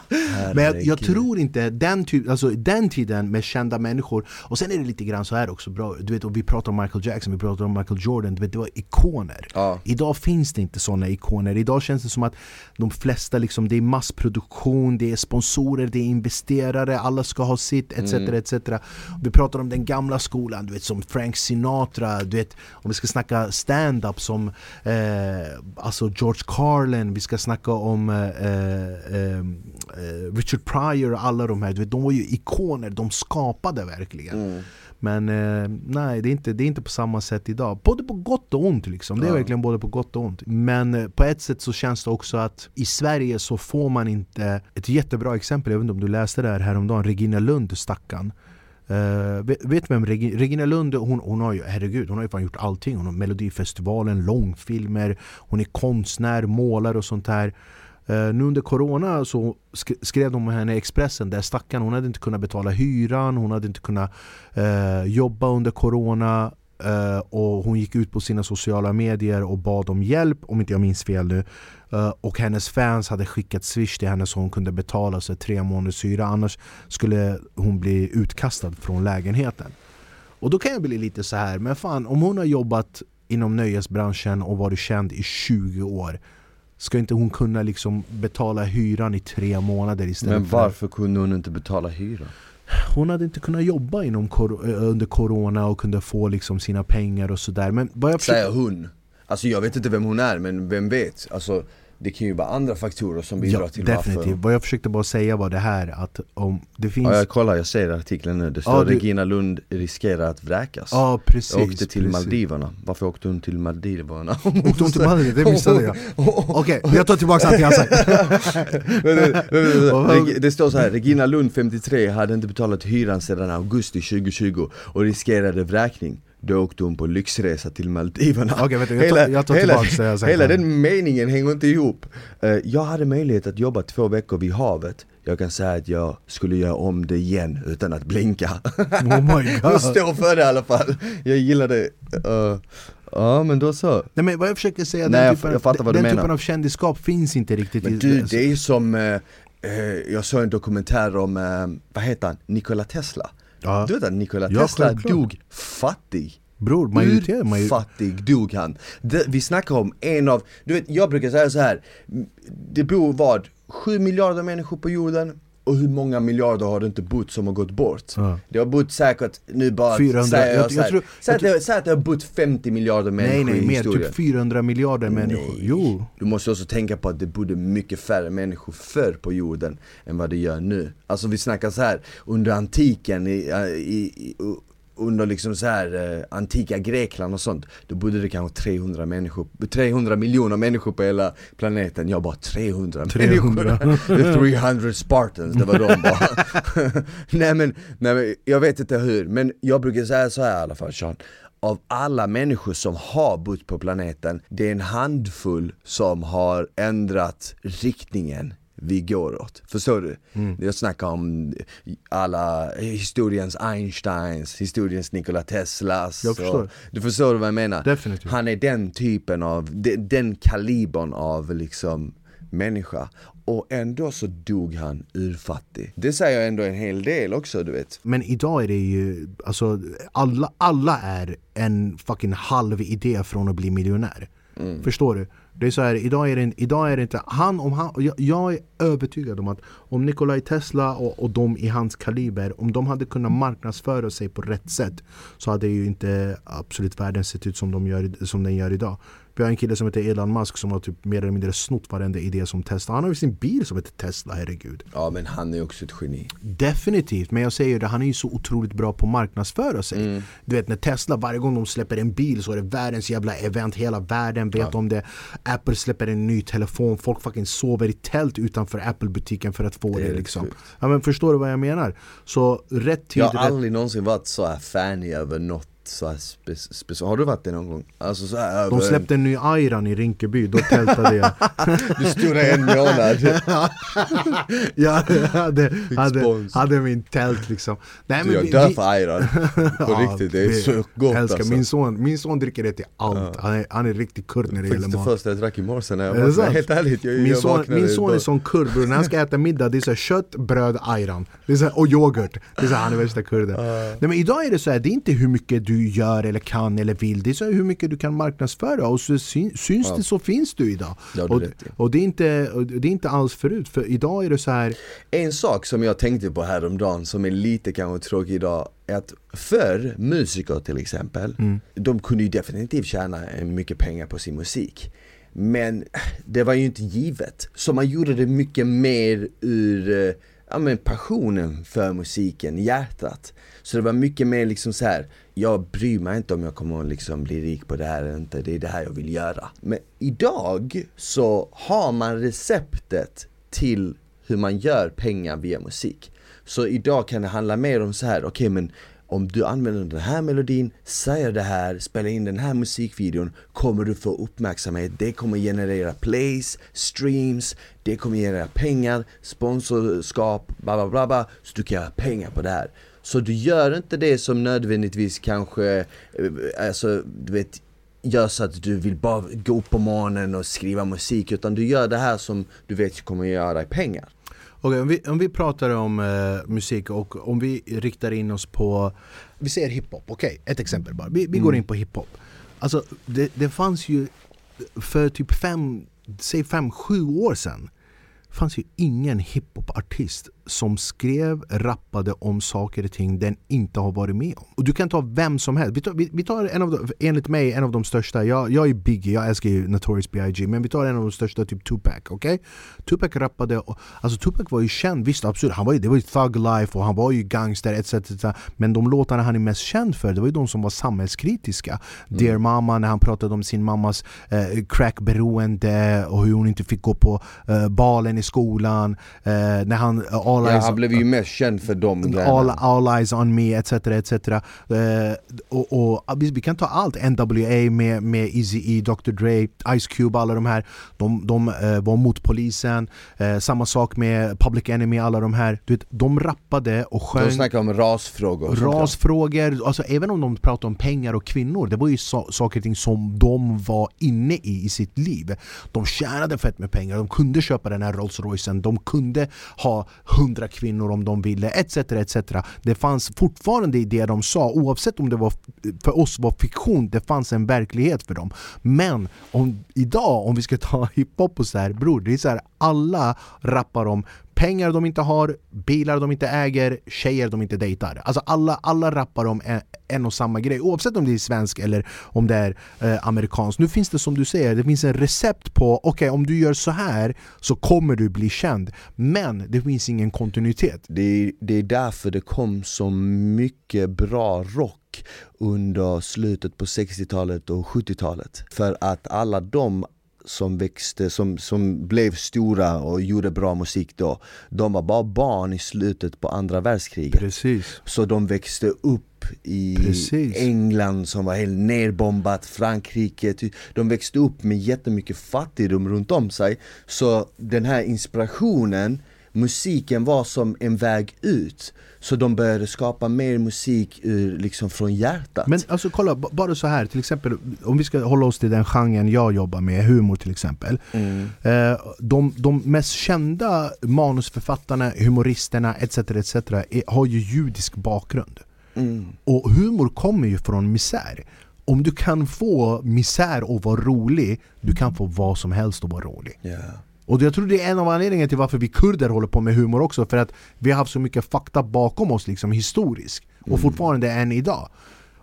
Men jag, jag tror inte den, typ, alltså, den tiden med kända människor Och sen är det lite grann så här också bra Du vet, och vi pratar om Michael Jackson, vi pratar om Michael Jordan Du vet, det var ikoner Ja. Idag finns det inte såna ikoner Idag känns det som att de flesta liksom, det är massproduktion Det är sponsorer, det är investerare Alla ska ha sitt, etc. Mm. etc. Vi pratar om den gamla skolan, du vet som Frank Sinatra Du vet, om vi ska snacka stand-up som eh, Alltså George Carlin Vi ska snacka om eh, eh, eh, Richard Pryor och alla de här du vet, De var ju ikoner, de skapade verkligen Mm. men eh, nej, det är, inte, det är inte på samma sätt idag. Både på gott och ont liksom. Det är Ja. verkligen både på gott och ont. Men eh, på ett sätt så känns det också att i Sverige så får man inte ett jättebra exempel, jag vet inte om du läste det här häromdagen, Regina Lund, stackarn. Uh, vet, vet vem Regi- Regina Lund, hon, hon har ju, herregud, hon har ju fan gjort allting. Hon har Melodifestivalen, långfilmer, hon är konstnär, målare och sånt här. Uh, nu under corona så sk- skrev de om henne i Expressen där stackarn, hon hade inte kunnat betala hyran, hon hade inte kunnat uh, jobba under corona och hon gick ut på sina sociala medier och bad om hjälp, om inte jag minns fel nu. Eh, och hennes fans hade skickat swish till henne så hon kunde betala sig tre månaders hyra, annars skulle hon bli utkastad från lägenheten. Och då kan jag bli lite så här, men fan om hon har jobbat inom nöjesbranschen och varit känd i 20 år Ska inte hon kunna liksom betala hyran i tre månader istället Men för varför kunde hon inte betala hyran? Hon hade inte kunnat jobba inom kor- eh, under corona och kunde få liksom sina pengar och sådär Men vad jag försöker... Säger hon Alltså jag vet inte vem hon är men vem vet? Alltså det kan ju vara andra faktorer som bidrar Ja, till definitivt. varför Vad jag försökte bara säga var det här att om det finns... Ja, jag kollar, jag ser artikeln nu, det står Ja, du- Regina Lund riskerar att vräkas Ja precis. Jag åkte till precis. Maldiverna, varför åkte hon till Maldiverna? Åkte hon till Maldiverna? Det missade jag. Okej, jag tar tillbaka allt jag sagt. Det står så här, Regina Lund 53 hade inte betalat hyran sedan augusti 2020 och riskerade vräkning Då åkte hon på lyxresa till Maldiverna. Okej, vänta, jag tar- jag tar hela, tillbaks det jag sagt hela den meningen hänger inte ihop. Eh, Jag hade möjlighet att jobba två veckor vid havet. Jag kan säga att jag skulle göra om det igen utan att blinka. Oh my Hon god. står för det i alla fall, jag gillar det Eh, Ja men då så. Nej men vad jag försöker säga, Nej, den, jag- typen, jag vad du den typen av kändisskap finns inte riktigt Men du, det är som, eh, eh, jag såg en dokumentär om, eh, vad heter han, Nikola Tesla ja. Du vet att Nikola Ja, Tesla självklart. dog fattig Bror, majoritet, majoritet. Fattig dog han. Det, vi snackar om en av, du vet jag brukar säga så här. det bor vad, 7 miljarder människor på jorden och hur många miljarder har det inte bott som har gått bort? Ja. Det har bott säkert, nu bara 400, säger jag, jag- så jag tror- säg, att det, säg att det har bott 50 miljarder människor Nej nej, i mer, historien typ 400 miljarder människor. Nej. Jo. Du måste också tänka på att det bodde mycket färre människor förr på jorden än vad det gör nu. Alltså vi snackar så här under antiken, i, i, i, under liksom så här eh, antika Grekland och sånt, då bodde det kanske 300 människor, 300 miljoner människor på hela planeten. Jag bara 300, 300. människor. The 300 Spartans, det var de bara. nej, men, nej men jag vet inte hur, men jag brukar säga så här i alla fall Sean. Av alla människor som har bott på planeten, det är en handfull som har ändrat riktningen vi går åt. Förstår du? Mm. Jag snackar om alla historiens Einsteins, historiens Nikola Teslas. Jag förstår. och- Du förstår vad jag menar? Definitivt. Han är den typen av, de- den kalibern av liksom människa. Och ändå så dog han urfattig. Det säger ändå en hel del också du vet. Men idag är det ju, alltså alla, alla är en fucking halv idé från att bli miljonär. Mm. Förstår du? Det är så här, idag är det, idag är det inte, han, om han, jag, jag är övertygad om att om Nikolaj Tesla och, och de i hans kaliber, om de hade kunnat marknadsföra sig på rätt sätt så hade ju inte absolut världen sett ut som, de gör, som den gör idag. Vi har en kille som heter Elon Musk som har typ mer eller mindre snott varenda idé som Tesla. Han har ju sin bil som heter Tesla, herregud. Ja men han är också ett geni. Definitivt, men jag säger ju det, han är ju så otroligt bra på att marknadsföra sig. Mm. Du vet när Tesla, varje gång de släpper en bil så är det världens jävla event, hela världen vet om det. Apple släpper en ny telefon, folk fucking sover i tält utanför Apple-butiken för att få Det det, liksom. sjukt. Ja men förstår du vad jag menar? Så rätt tid, Jag har rätt... aldrig någonsin varit så här fanny över något så här spe- speciellt. Har du varit det någon gång? Alltså så här, De släppte en ny Ayran i Rinkeby, då tältade jag. Du där en månad. jag hade, hade, hade min tält liksom. Nej, Du, jag vi- dör för ayran. På Ja, riktigt, det är så gott älskar. alltså. Min, son, min son dricker det till allt. Han, är, han är riktigt kurd när det gäller det mat. första jag drack i morse när jag Är det vaknade, helt ärligt jag, Min jag son, vaknade min son är sån kurd bror, när han ska äta middag det är så här, kött, bröd, ayran det är så här, och yoghurt. Det är så här, han är värsta kurden. Nej men idag är det så här, det är inte hur mycket du gör eller kan eller vill, det är hur mycket du kan marknadsföra och så syn, syns Ja. det så finns du idag. Det du och, och, det är inte, det är inte alls förut, för idag är det så här En sak som jag tänkte på häromdagen som är lite kanske tråkig idag är att förr, musiker till exempel, Mm. de kunde ju definitivt tjäna mycket pengar på sin musik. Men det var ju inte givet. Så man gjorde det mycket mer ur eh, ja, men passionen för musiken, hjärtat. Så det var mycket mer liksom så här. jag bryr mig inte om jag kommer att liksom bli rik på det här eller inte, det är det här jag vill göra. Men idag så har man receptet till hur man gör pengar via musik. Så idag kan det handla mer om så här, okej men om du använder den här melodin, säger det här, spelar in den här musikvideon kommer du få uppmärksamhet, det kommer generera plays, streams, det kommer generera pengar, sponsorskap, bla bla bla, bla så du kan göra pengar på det här. Så du gör inte det som nödvändigtvis kanske, eh, alltså du vet gör så att du vill bara gå upp på morgonen och skriva musik utan du gör det här som du vet kommer göra dig pengar. Okej, om, vi, om vi pratar om eh, musik och om vi riktar in oss på Vi säger hiphop, okej? ett exempel bara. Vi, vi går in på hiphop. Alltså det, det fanns ju för typ fem, säg fem, sju år sedan fanns ju ingen hiphopartist som skrev, rappade om saker och ting den inte har varit med om. Och du kan ta vem som helst. Vi tar, vi, vi tar en av de, enligt mig en av de största, jag, jag är Biggie, jag älskar ju Notorious B.I.G. Men vi tar en av de största, typ Tupac? Okay? Tupac rappade, alltså Tupac var ju känd, visst absolut, han var ju, det var ju thug life och han var ju gangster etc, etc. Men de låtarna han är mest känd för, det var ju de som var samhällskritiska. Mm. Dear Mama, när han pratade om sin mammas eh, crackberoende och hur hon inte fick gå på eh, balen i skolan. Eh, när han, all ja, eyes, han blev ju mest känd för dem all, all eyes on me etc. etc. Eh, och, och, vi kan ta allt, NWA med, med Eazy-E, Dr Dre, Ice Cube, alla de här. De, de eh, var mot polisen. Eh, samma sak med Public Enemy, alla de här. Du vet, de rappade och sjöng. De snackade om rasfrågor. Rasfrågor, alltså även om de pratade om pengar och kvinnor. Det var ju so saker och ting som de var inne i i sitt liv. De tjänade fett med pengar, de kunde köpa den här Rolls Roycen, de kunde ha hundra kvinnor om de ville, etc. etc. Det fanns fortfarande i det de sa, oavsett om det var för oss var fiktion, det fanns en verklighet för dem. Men om, idag, om vi ska ta hiphop och så här, bror, det är så här, alla rappar om pengar de inte har, bilar de inte äger, tjejer de inte dejtar. Alltså alla, alla rappar om en, en och samma grej oavsett om det är svensk eller om det är eh, amerikanskt. Nu finns det som du säger, det finns en recept på okej okay, om du gör så här så kommer du bli känd. Men det finns ingen kontinuitet. Det är, det är därför det kom så mycket bra rock under slutet på 60-talet och 70-talet. För att alla de som växte, som, som blev stora och gjorde bra musik då De var bara barn i slutet på andra världskriget Precis. Så de växte upp i Precis. England som var helt nerbombat, Frankrike De växte upp med jättemycket fattigdom runt om sig Så den här inspirationen musiken var som en väg ut Så de började skapa mer musik ur, liksom från hjärtat Men alltså kolla, bara så här till exempel Om vi ska hålla oss till den genren jag jobbar med, humor till exempel mm. eh, de, de mest kända manusförfattarna, humoristerna etc, etc är, har ju judisk bakgrund mm. Och humor kommer ju från misär om du kan få misär att vara rolig, du kan få vad som helst att vara rolig. Yeah. Och jag tror det är en av anledningarna till varför vi kurder håller på med humor också För att vi har haft så mycket fakta bakom oss liksom historiskt Och mm. fortfarande än idag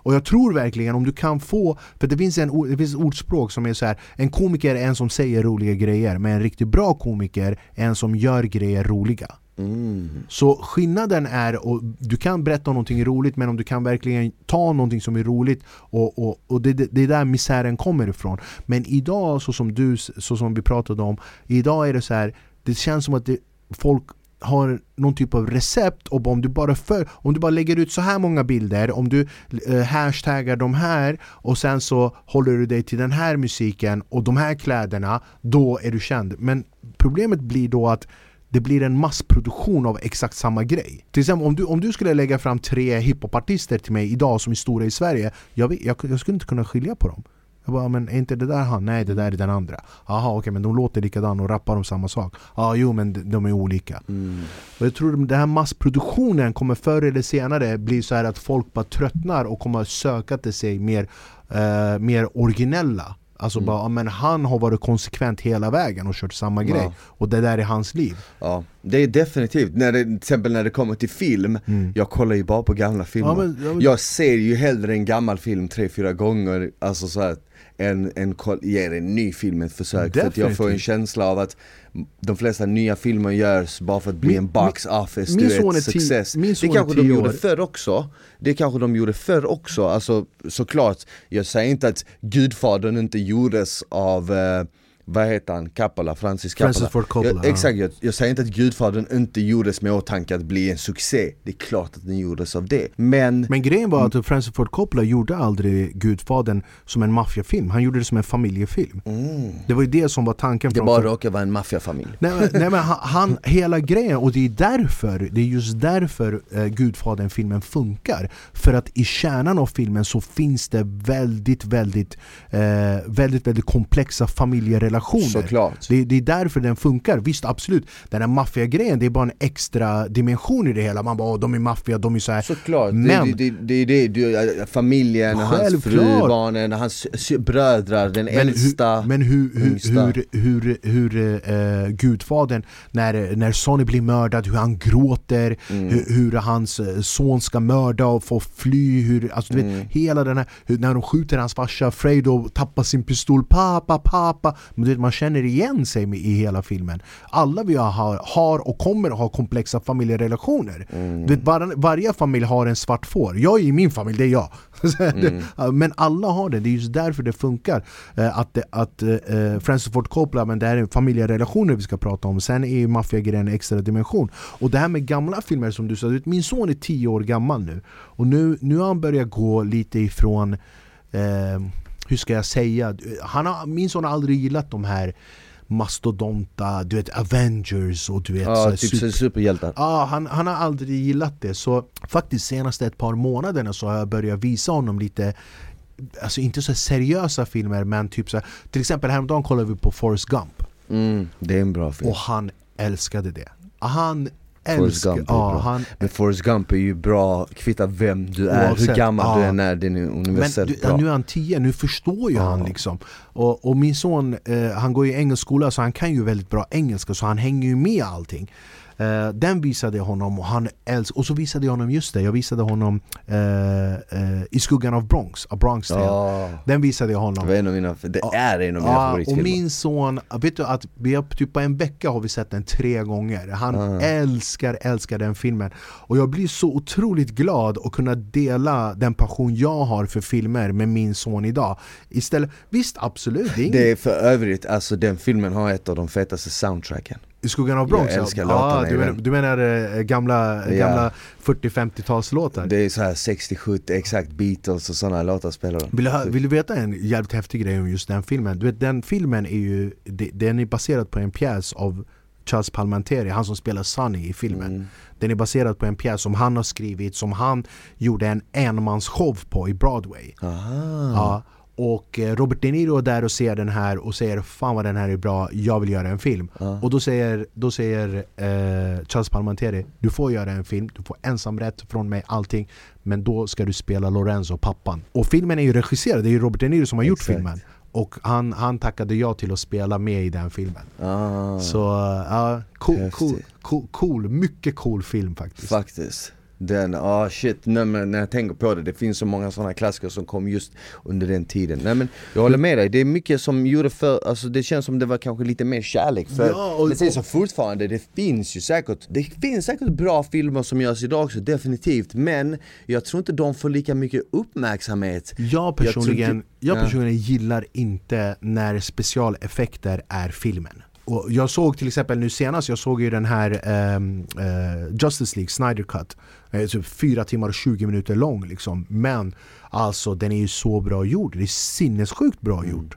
och jag tror verkligen om du kan få, för det finns, en, det finns ett ordspråk som är så här: En komiker är en som säger roliga grejer Men en riktigt bra komiker är en som gör grejer roliga Mm. Så skillnaden är, och du kan berätta om någonting roligt men om du kan verkligen ta någonting som är roligt och, och, och det, det, det är där misären kommer ifrån. Men idag, så som du, så som vi pratade om, idag är det så här, det känns som att det, folk har någon typ av recept och om du bara för, om du bara lägger ut så här många bilder, om du eh, hashtaggar de här och sen så håller du dig till den här musiken och de här kläderna, då är du känd. Men problemet blir då att det blir en massproduktion av exakt samma grej. Till exempel om du, om du skulle lägga fram tre hiphopartister till mig idag som är stora i Sverige Jag, vet, jag, jag skulle inte kunna skilja på dem jag bara, men är inte det där han? Nej, det där är den andra. Jaha, okej, okay, men de låter likadant och rappar om samma sak. Ja, jo, men de är olika. Mm. Och jag tror att den här massproduktionen kommer förr eller senare bli så här att folk bara tröttnar och kommer söka till sig mer, uh, mer originella Alltså mm. bara, men han har varit konsekvent hela vägen och kört samma ja. grej Och det där är hans liv Ja, det är definitivt, när det, till exempel när det kommer till film mm. Jag kollar ju bara på gamla filmer ja, men, ja, men... Jag ser ju hellre en gammal film tre, fyra gånger Alltså så att än, än ger en ny film ett försök Definitivt. För att jag får en känsla av att de flesta nya filmer görs bara för att bli min, en box office, min, du vet, success. Det kanske de gjorde förr också. Det kanske de gjorde förr också, alltså såklart Jag säger inte att Gudfadern inte gjordes av uh, vad heter han, Coppola, Francis Coppola. Francis Ford Coppola jag, exakt, jag, jag, säger inte att Gudfadern inte gjordes med åtanke att bli en succé. Det är klart att den gjordes av det, men Men grejen var att Francis Ford Coppola gjorde aldrig Gudfadern som en maffiafilm. Han gjorde det som en familjefilm. Mm. Det var ju det som var tanken Det bara råkade vara en maffiafamilj. Nej, nej men han, han, hela grejen, och det är därför Det är just därför eh, Gudfadern-filmen funkar. För att i kärnan av filmen så finns det väldigt, väldigt eh, Väldigt, väldigt komplexa familjerelationer familjerelationer. Såklart. Det, det är därför den funkar. Visst, absolut. Den här maffiagrejen, det är bara en extra dimension i det hela. Man bara åh, de är maffia, de är så här. Såklart, Men- det, det, det, det, familjen, hans fru, barnen, hans bröder, den Men, äldsta hur, men hur, hur, hur, hur, hur eh, Gudfadern, när, när Sonny blir mördad, hur han gråter, Mm. hur, hur hans eh, son ska mörda och få fly, hur, alltså, du Mm. vet, hela den här, när de skjuter hans farsa, Fredo tappar sin pistol, pappa, pappa. Men vet, man känner igen sig i hela filmen. Alla vi har, har och kommer att ha komplexa familjerelationer. Mm. Du vet, var, varje familj har en svart får. Jag är i min familj, det är jag. Mm. Men alla har det, det är just därför det funkar. Eh, Att, att eh, Francis Ford Coppola, men det här är familjerelationer vi ska prata om. Sen är ju maffiagrejen en extra dimension. Och det här med gamla filmer som du sa, min son är 10 år gammal nu. Och nu, nu har han börjat gå lite ifrån, eh, hur ska jag säga, han har, min son har aldrig gillat de här mastodonta, du vet Avengers och du vet här typ super- superhjältar Ja, han, han har aldrig gillat det. Så faktiskt senaste ett par månaderna så har jag börjat visa honom lite Alltså inte så seriösa filmer men typ så här, Till exempel häromdagen kollade vi på Forrest Gump mm, Det är en bra film och han älskade det. Han Forrest. Gump är Ja, han, Men Forrest Gump är ju bra, kvittar vem du är, hur Oavsett, gammal du ja. än är, den är men universellt du, bra nu är han 10, nu förstår ju Ja. han liksom. Och, och min son, eh, han går i engelsk skola så han kan ju väldigt bra engelska så han hänger ju med allting. Eh, den visade jag honom och han älskade, och så visade jag honom just det, jag visade honom eh, eh, I skuggan av Bronx, A Bronx. Ja, Den visade jag det honom. var en av mina, det är en av mina och favoritfilmer. min son, vet du att vi har, typ på en vecka har vi sett den tre gånger. Han Ah. älskar, älskar den filmen. Och jag blir så otroligt glad att kunna dela den passion jag har för filmer med min son idag. Istället, visst absolut, det är Det är för övrigt, alltså den filmen har ett av de fetaste soundtracken i skuggan av Bronx Jag älskar ja. låtarna ah, du, den. du menar eh, gamla, Ja. gamla 40-50-talslåtar? Det är så här 60-70, exakt Beatles och sådana låtar spelar de Vill du, vill du veta en jävligt häftig grej om just den filmen? Du vet, den filmen är ju, de- den är baserad på en pjäs av Charles Palminteri, han som spelar Sonny i filmen. Mm. Den är baserad på en pjäs som han har skrivit, som han gjorde en enmansshow på i Broadway. Aha. Ja, och eh, Robert De Niro är där och ser den här och säger Fan vad den här är bra, jag vill göra en film. Ja. Och då säger, då säger eh, Charles Palminteri Du får göra en film, du får ensamrätt från mig, allting Men då ska du spela Lorenzo, pappan. Och filmen är ju regisserad, det är ju Robert De Niro som har gjort Exakt. filmen. Och han, han tackade ja till att spela med i den filmen. Ah, Så ja, cool, Häftigt. cool, cool, cool, mycket cool film faktiskt. Faktiskt den, ah shit, nej, men när jag tänker på det, det finns så många sådana klassiker som kom just under den tiden. Nej men jag håller med dig, det är mycket som gjorde för, alltså det känns som det var kanske lite mer kärlek för Ja, och- Det sägs så fortfarande, det finns ju säkert, det finns säkert bra filmer som görs idag också, definitivt. Men jag tror inte de får lika mycket uppmärksamhet. Jag personligen, jag, inte- ja. personligen gillar inte när specialeffekter är filmen. Och jag såg till exempel nu senast, jag såg ju den här ehm, eh, Justice League Snyder Cut eh, typ 4 timmar och 20 minuter lång liksom. Men alltså den är ju så bra gjord, det är sinnessjukt bra Mm. gjort.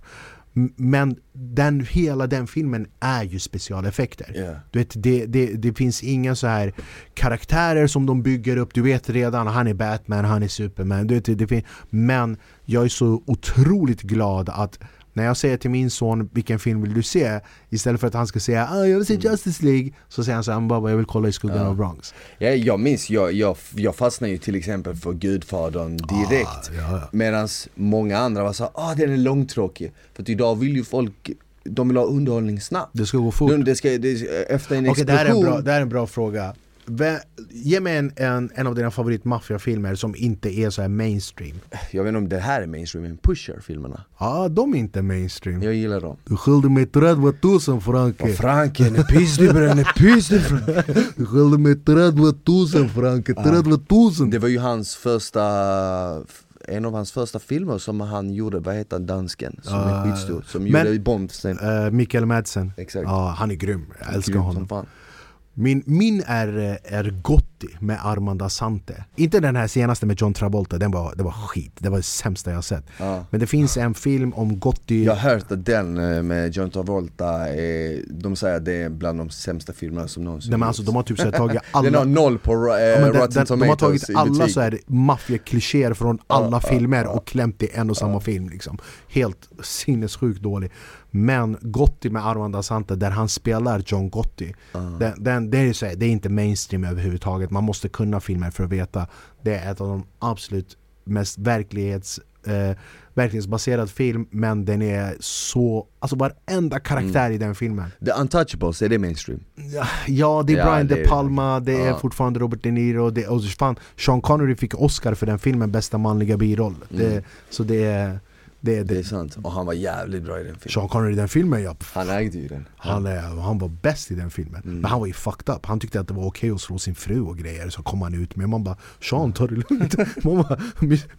M- Men den, hela den filmen är ju specialeffekter. Ja. Du vet, det, det, det finns inga så här karaktärer som de bygger upp, du vet redan han är Batman, han är Superman. Du vet, det, det men jag är så otroligt glad att när jag säger till min son vilken film vill du se? Istället för att han ska säga ah, jag vill se Justice League. Så säger han så här, "Baba, jag vill kolla i skuggan Ja. av Bronx. Ja, jag minns, jag, jag, jag fastnade ju till exempel för Gudfadern direkt. Ah, ja, ja. Medan många andra var så ah den är långtråkig. För att idag vill ju folk, de vill ha underhållning snabbt. Det ska gå fort. Det ska, det, Efter en Okej, det, här är en explosion bra, det här är en bra fråga Ge mig en, en, en av dina favoritmaffiafilmer som inte är så här mainstream. Jag vet inte om det här är mainstream, men Pusher-filmerna. Ja, de är inte mainstream. Jag gillar dem. Du skyllde mig 30 000 Franke. Franken, är pysslig bre, är pysslig Du skyllde mig 30 000 Franke, 30 000 Det var ju hans första en av hans första filmer som han gjorde, vad heter dansken? Som är Ah, skitstor, som men- gjorde Bond sen. Uh, Mikael Madsen, Exakt. Ja han är grym, jag älskar Grym honom. Min, min är, eh, är gott Gotti med Armand Assante. Inte den här senaste med John Travolta, den var, det var skit. Det var det sämsta jag sett. Ja. Men det finns en film om Gotti Jag har hört att den eh, med John Travolta, är, de säger att det är bland de sämsta filmerna som någonsin Nej, men alltså, de har typ så här tagit alla Den har noll på eh, Ja, den, Rotten den, Tomatoes de har tagit alla så här maffiaklichéer från alla ja, filmer och klämt i en och samma film liksom. Helt sinnessjukt dålig Men Gotti med Armand Assante där han spelar John Gotti den, den, det, är så här, det är inte mainstream överhuvudtaget Man måste kunna filmer för att veta Det är ett av de absolut mest verklighets eh, verklighetsbaserad film men den är så, alltså varenda karaktär Mm. i den filmen The Untouchables, är det mainstream? Ja, Ja, det är Ja, Brian det De är- Palma, det är ja. fortfarande Robert De Niro, det, och fan, Sean Connery fick Oscar för den filmen, bästa manliga biroll. Det, Mm. så det är... Det, är- Det är det, sant, och han var jävligt bra i den filmen Sean Connery i den filmen, ja, Han ägde ju den han, är, han var bäst i den filmen. Mm. Men han var ju fucked up, han tyckte att det var okej att slå sin fru och grejer, så kom han ut med Man bara Sean, ta det lugnt. Man bara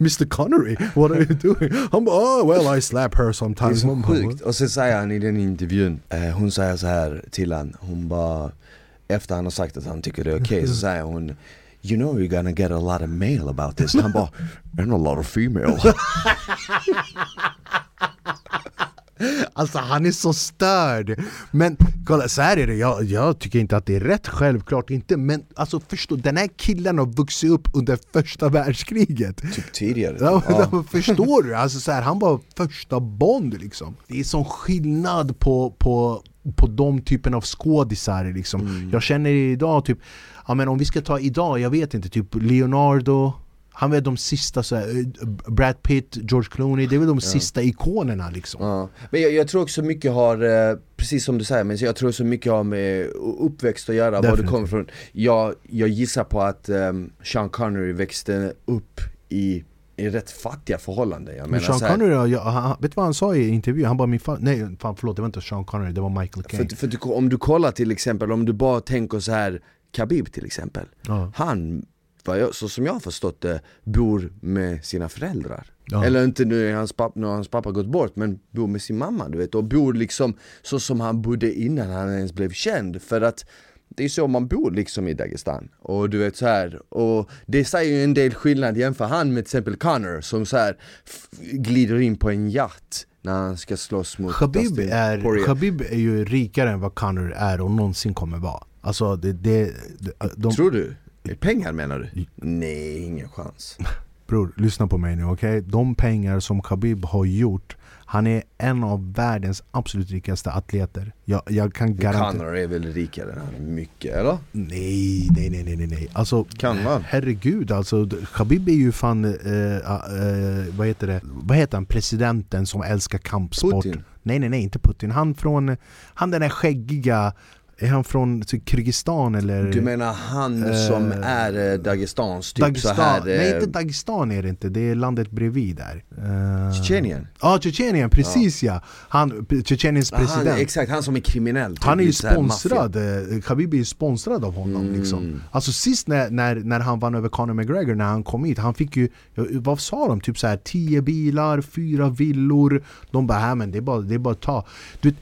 Mr Connery, what are you doing? Han bara oh, well I slap her Det är sometimes. så sjukt, och sen säger han i den intervjun, eh, hon säger så här till han, hon bara Efter han har sagt att han tycker det är okej så säger hon You know you're gonna get a lot of mail about this. Han bara And a lot of female. Alltså han är så störd! Men kolla, så här är det, jag, jag tycker inte att det är rätt, självklart inte. Men alltså förstå, den här killen har vuxit upp under första världskriget. Typ tidigare. Ja, Ja. Förstår du? Alltså så här, han var första Bond liksom. Det är sån skillnad på, på, på de typen av skådisar liksom. Mm. Jag känner idag typ, ja men om vi ska ta idag, jag vet inte, typ Leonardo han var de sista, så här, eh, Brad Pitt, George Clooney, det är väl de sista ikonerna liksom Ja. Men jag, jag tror också mycket har, eh, precis som du säger, men jag tror så mycket har med uppväxt att göra, var du Definitivt. kommer från jag, jag gissar på att um, Sean Connery växte upp i, i rätt fattiga förhållanden jag Men menar Sean Connery, jag, han, vet du vad han sa i intervjun? Han bara min fa- nej fan förlåt det var inte Sean Connery, det var Michael Caine För, för du, om du kollar till exempel, om du bara tänker så här Khabib till exempel ja. Han, jag, så som jag har förstått det, bor med sina föräldrar Ja. Eller inte nu är hans pappa, nu har hans pappa gått bort men bor med sin mamma du vet och bor liksom så som han bodde innan han ens blev känd för att det är så man bor liksom i Dagestan och du vet så här och det säger ju en del skillnad jämför han med till exempel Connor som så här glider in på en yacht när han ska slåss mot Khabib är. Khabib är ju rikare än vad Connery är och någonsin kommer vara Alltså det, det, de, Tror du? Pengar menar du? Nej, ingen chans Bror, lyssna på mig nu okej? De pengar som Khabib har gjort Han är en av världens absolut rikaste atleter Jag, jag kan garantera Connor är väl rikare än han, mycket eller? Nej, nej, nej, nej, nej. Alltså, Kan vara. herregud alltså Khabib är ju fan, eh, eh, vad heter det, vad heter han, presidenten som älskar kampsport Putin? Nej nej nej, inte Putin, han från, han den där skäggiga Är han från typ, Kirgizistan eller? Du menar han Eh, som är eh, Dagestans typ Dagestan, så här nej eh, inte Dagestan är det inte, det är landet bredvid där Eh, Tjetjenien? Ja, Tjetjenien, precis ja! Han, Tjetjeniens Han, president exakt, han som är kriminell typ, Han är ju sponsrad, eh, Khabib är ju sponsrad av honom Mm. liksom Alltså sist när, när, när han vann över Conor McGregor, när han kom hit, han fick ju, ja, vad sa de? Typ så här 10 bilar, fyra villor De bara, här men det är bara, det är bara att ta du vet,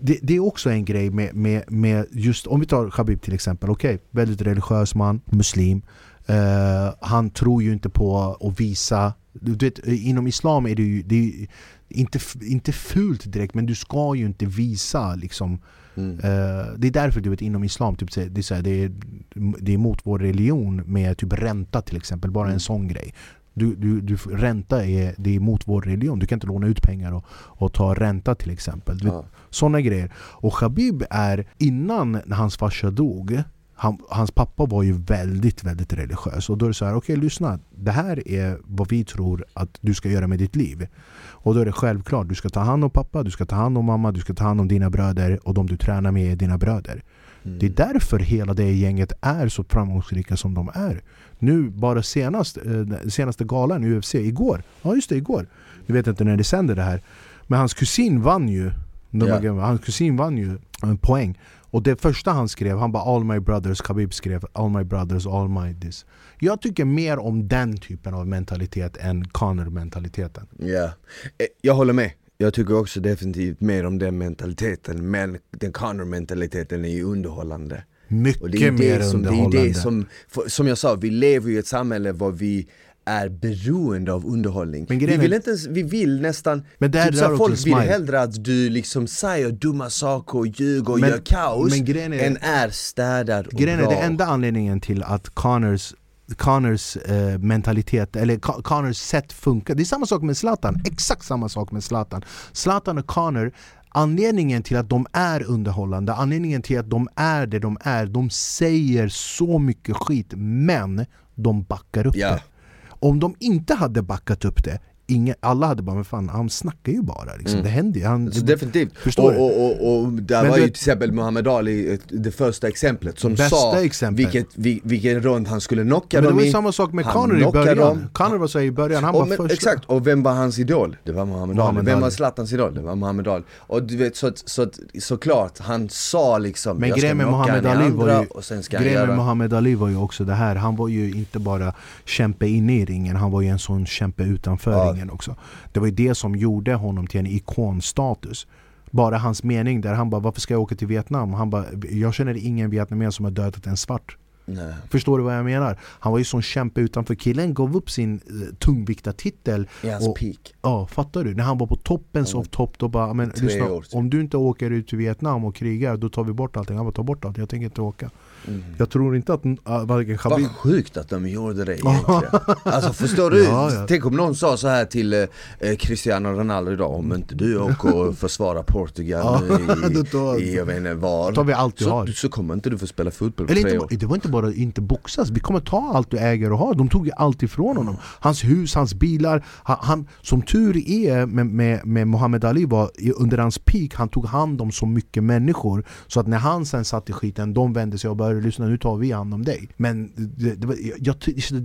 det, det är också en grej med, med, med just, om vi tar Khabib till exempel, okej, väldigt religiös man, muslim Eh, Han tror ju inte på att visa du vet, inom islam är det ju, det är inte, inte fult direkt men du ska ju inte visa liksom Mm. Eh, det är därför du vet inom islam, typ, det, är så här, det, är, det är emot vår religion med typ ränta till exempel, bara en Mm. sån grej. Du, du, du, ränta är, det är emot vår religion, du kan inte låna ut pengar och, och ta ränta till exempel. Ja. Såna grejer. Och Khabib är, innan hans farsa dog, han, hans pappa var ju väldigt, väldigt religiös. Och då är det så här, okej lyssna, det här är vad vi tror att du ska göra med ditt liv. Och då är det självklart, du ska ta hand om pappa, du ska ta hand om mamma, du ska ta hand om dina bröder och de du tränar med är dina bröder. Mm. Det är därför hela det gänget är så framgångsrika som de är. Nu bara senast, eh, senaste galan i UFC, igår, ja just det, igår. Jag vet inte när det sänder det här. Men hans kusin vann ju, Ja. hans kusin vann ju en poäng. Och det första han skrev, han bara 'All my brothers' Khabib skrev 'All my brothers, all my this' Jag tycker mer om den typen av mentalitet än Conor-mentaliteten. Ja, Eh, jag håller med. Jag tycker också definitivt mer om den mentaliteten, men den Connor-mentaliteten är ju underhållande. Mycket det är mer som, det är underhållande. det som, för, som jag sa, vi lever i ett samhälle var vi är beroende av underhållning. Men vi vill är- inte ens, vi vill nästan, Men där typ så här, folk vill smile. hellre att du liksom säger dumma saker och ljuger och Men- gör kaos är- än är städad och Grejen är bra. det enda anledningen till att Connors Connors eh, mentalitet, eller Con- Connors sätt funkar. Det är samma sak med Zlatan, exakt samma sak med Zlatan. Zlatan och Connor, anledningen till att de är underhållande, anledningen till att de är det de är, de säger så mycket skit men de backar upp Ja. det. Om de inte hade backat upp det, ingen, alla hade bara men fan han snackar ju bara liksom. Det händer ju. Han, Så definitivt. Förstår och, och, och, och där Men var du ju till exempel Muhammad Ali ett- det första exemplet som sa exempel. vilket, vi- vilken rond han skulle knocka men det dem var ju i. samma sak med Han Connor i början. dem. Connor var så här i början, han Och var först Exakt, och vem var hans idol? Det var Muhammad Ali. Muhammad Vem var Ali. Zlatans idol? Det var Muhammad Ali. Och du vet, så, så, såklart, han sa liksom Men grejen med Muhammad i Ali var ju, och sen ska grejen med. Muhammad Ali var ju också det här, han var ju inte bara kämpe inne i ringen, han var ju en sån kämpe utanför Ja. Ringen också. Det var ju det som gjorde honom till en ikonstatus. Bara hans mening där, han bara 'Varför ska jag åka till Vietnam?' Han bara 'Jag känner ingen vietnames som har dödat en svart' Nej. Förstår du vad jag menar? Han var ju sån kämpe utanför, killen gav upp sin uh, tungviktartitel I hans Och- peak. Ja, fattar du? När han var på toppens Ja. av topp, då bara men, lyssna. Om du inte åker ut till Vietnam och krigar, då tar vi bort allting. Han bara ta bort allt, jag tänker inte åka. Mm. Jag tror inte att uh, varken Khabib... Vad sjukt att de gjorde det egentligen. Alltså förstår du? Ja, ja. Tänk om någon sa så här till eh, eh, Cristiano Ronaldo idag Om inte du åker och försvarar Portugal i, tar- i jag vet inte var tar vi allt så, har. så kommer inte du få spela fotboll Eller inte, år det var inte bara inte boxas, vi kommer ta allt du äger och har. De tog ju allt ifrån honom. Hans hus, hans bilar. Han, han, som tur är med, med, med Muhammad Ali var under hans peak, han tog hand om så mycket människor så att när han sen satt i skiten, de vände sig och började lyssna, nu tar vi hand om dig. Men det, det, jag,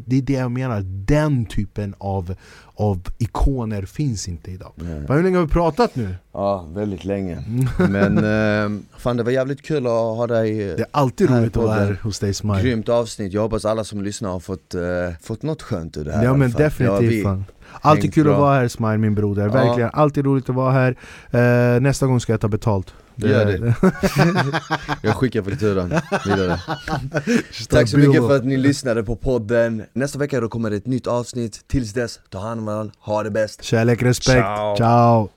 det är det jag menar, den typen av, av ikoner finns inte idag. Nej. Hur länge har vi pratat nu? Ja, väldigt länge Men eh, fan det var jävligt kul att ha dig Det är alltid roligt att vara här hos dig Smile. Grymt avsnitt, jag hoppas alla som lyssnar har fått, eh, fått något skönt ur det här Ja men definitivt fan. Alltid kul att bra. vara här Smile min broder, Ja. verkligen. Alltid roligt att vara här. Eh, nästa gång ska jag ta betalt. Gör det. Jag skickar fakturan vidare Tack så mycket för att ni lyssnade på podden Nästa vecka då kommer det ett nytt avsnitt Tills dess, ta hand om varandra, ha det bäst Kärlek, respekt. Ciao. Ciao.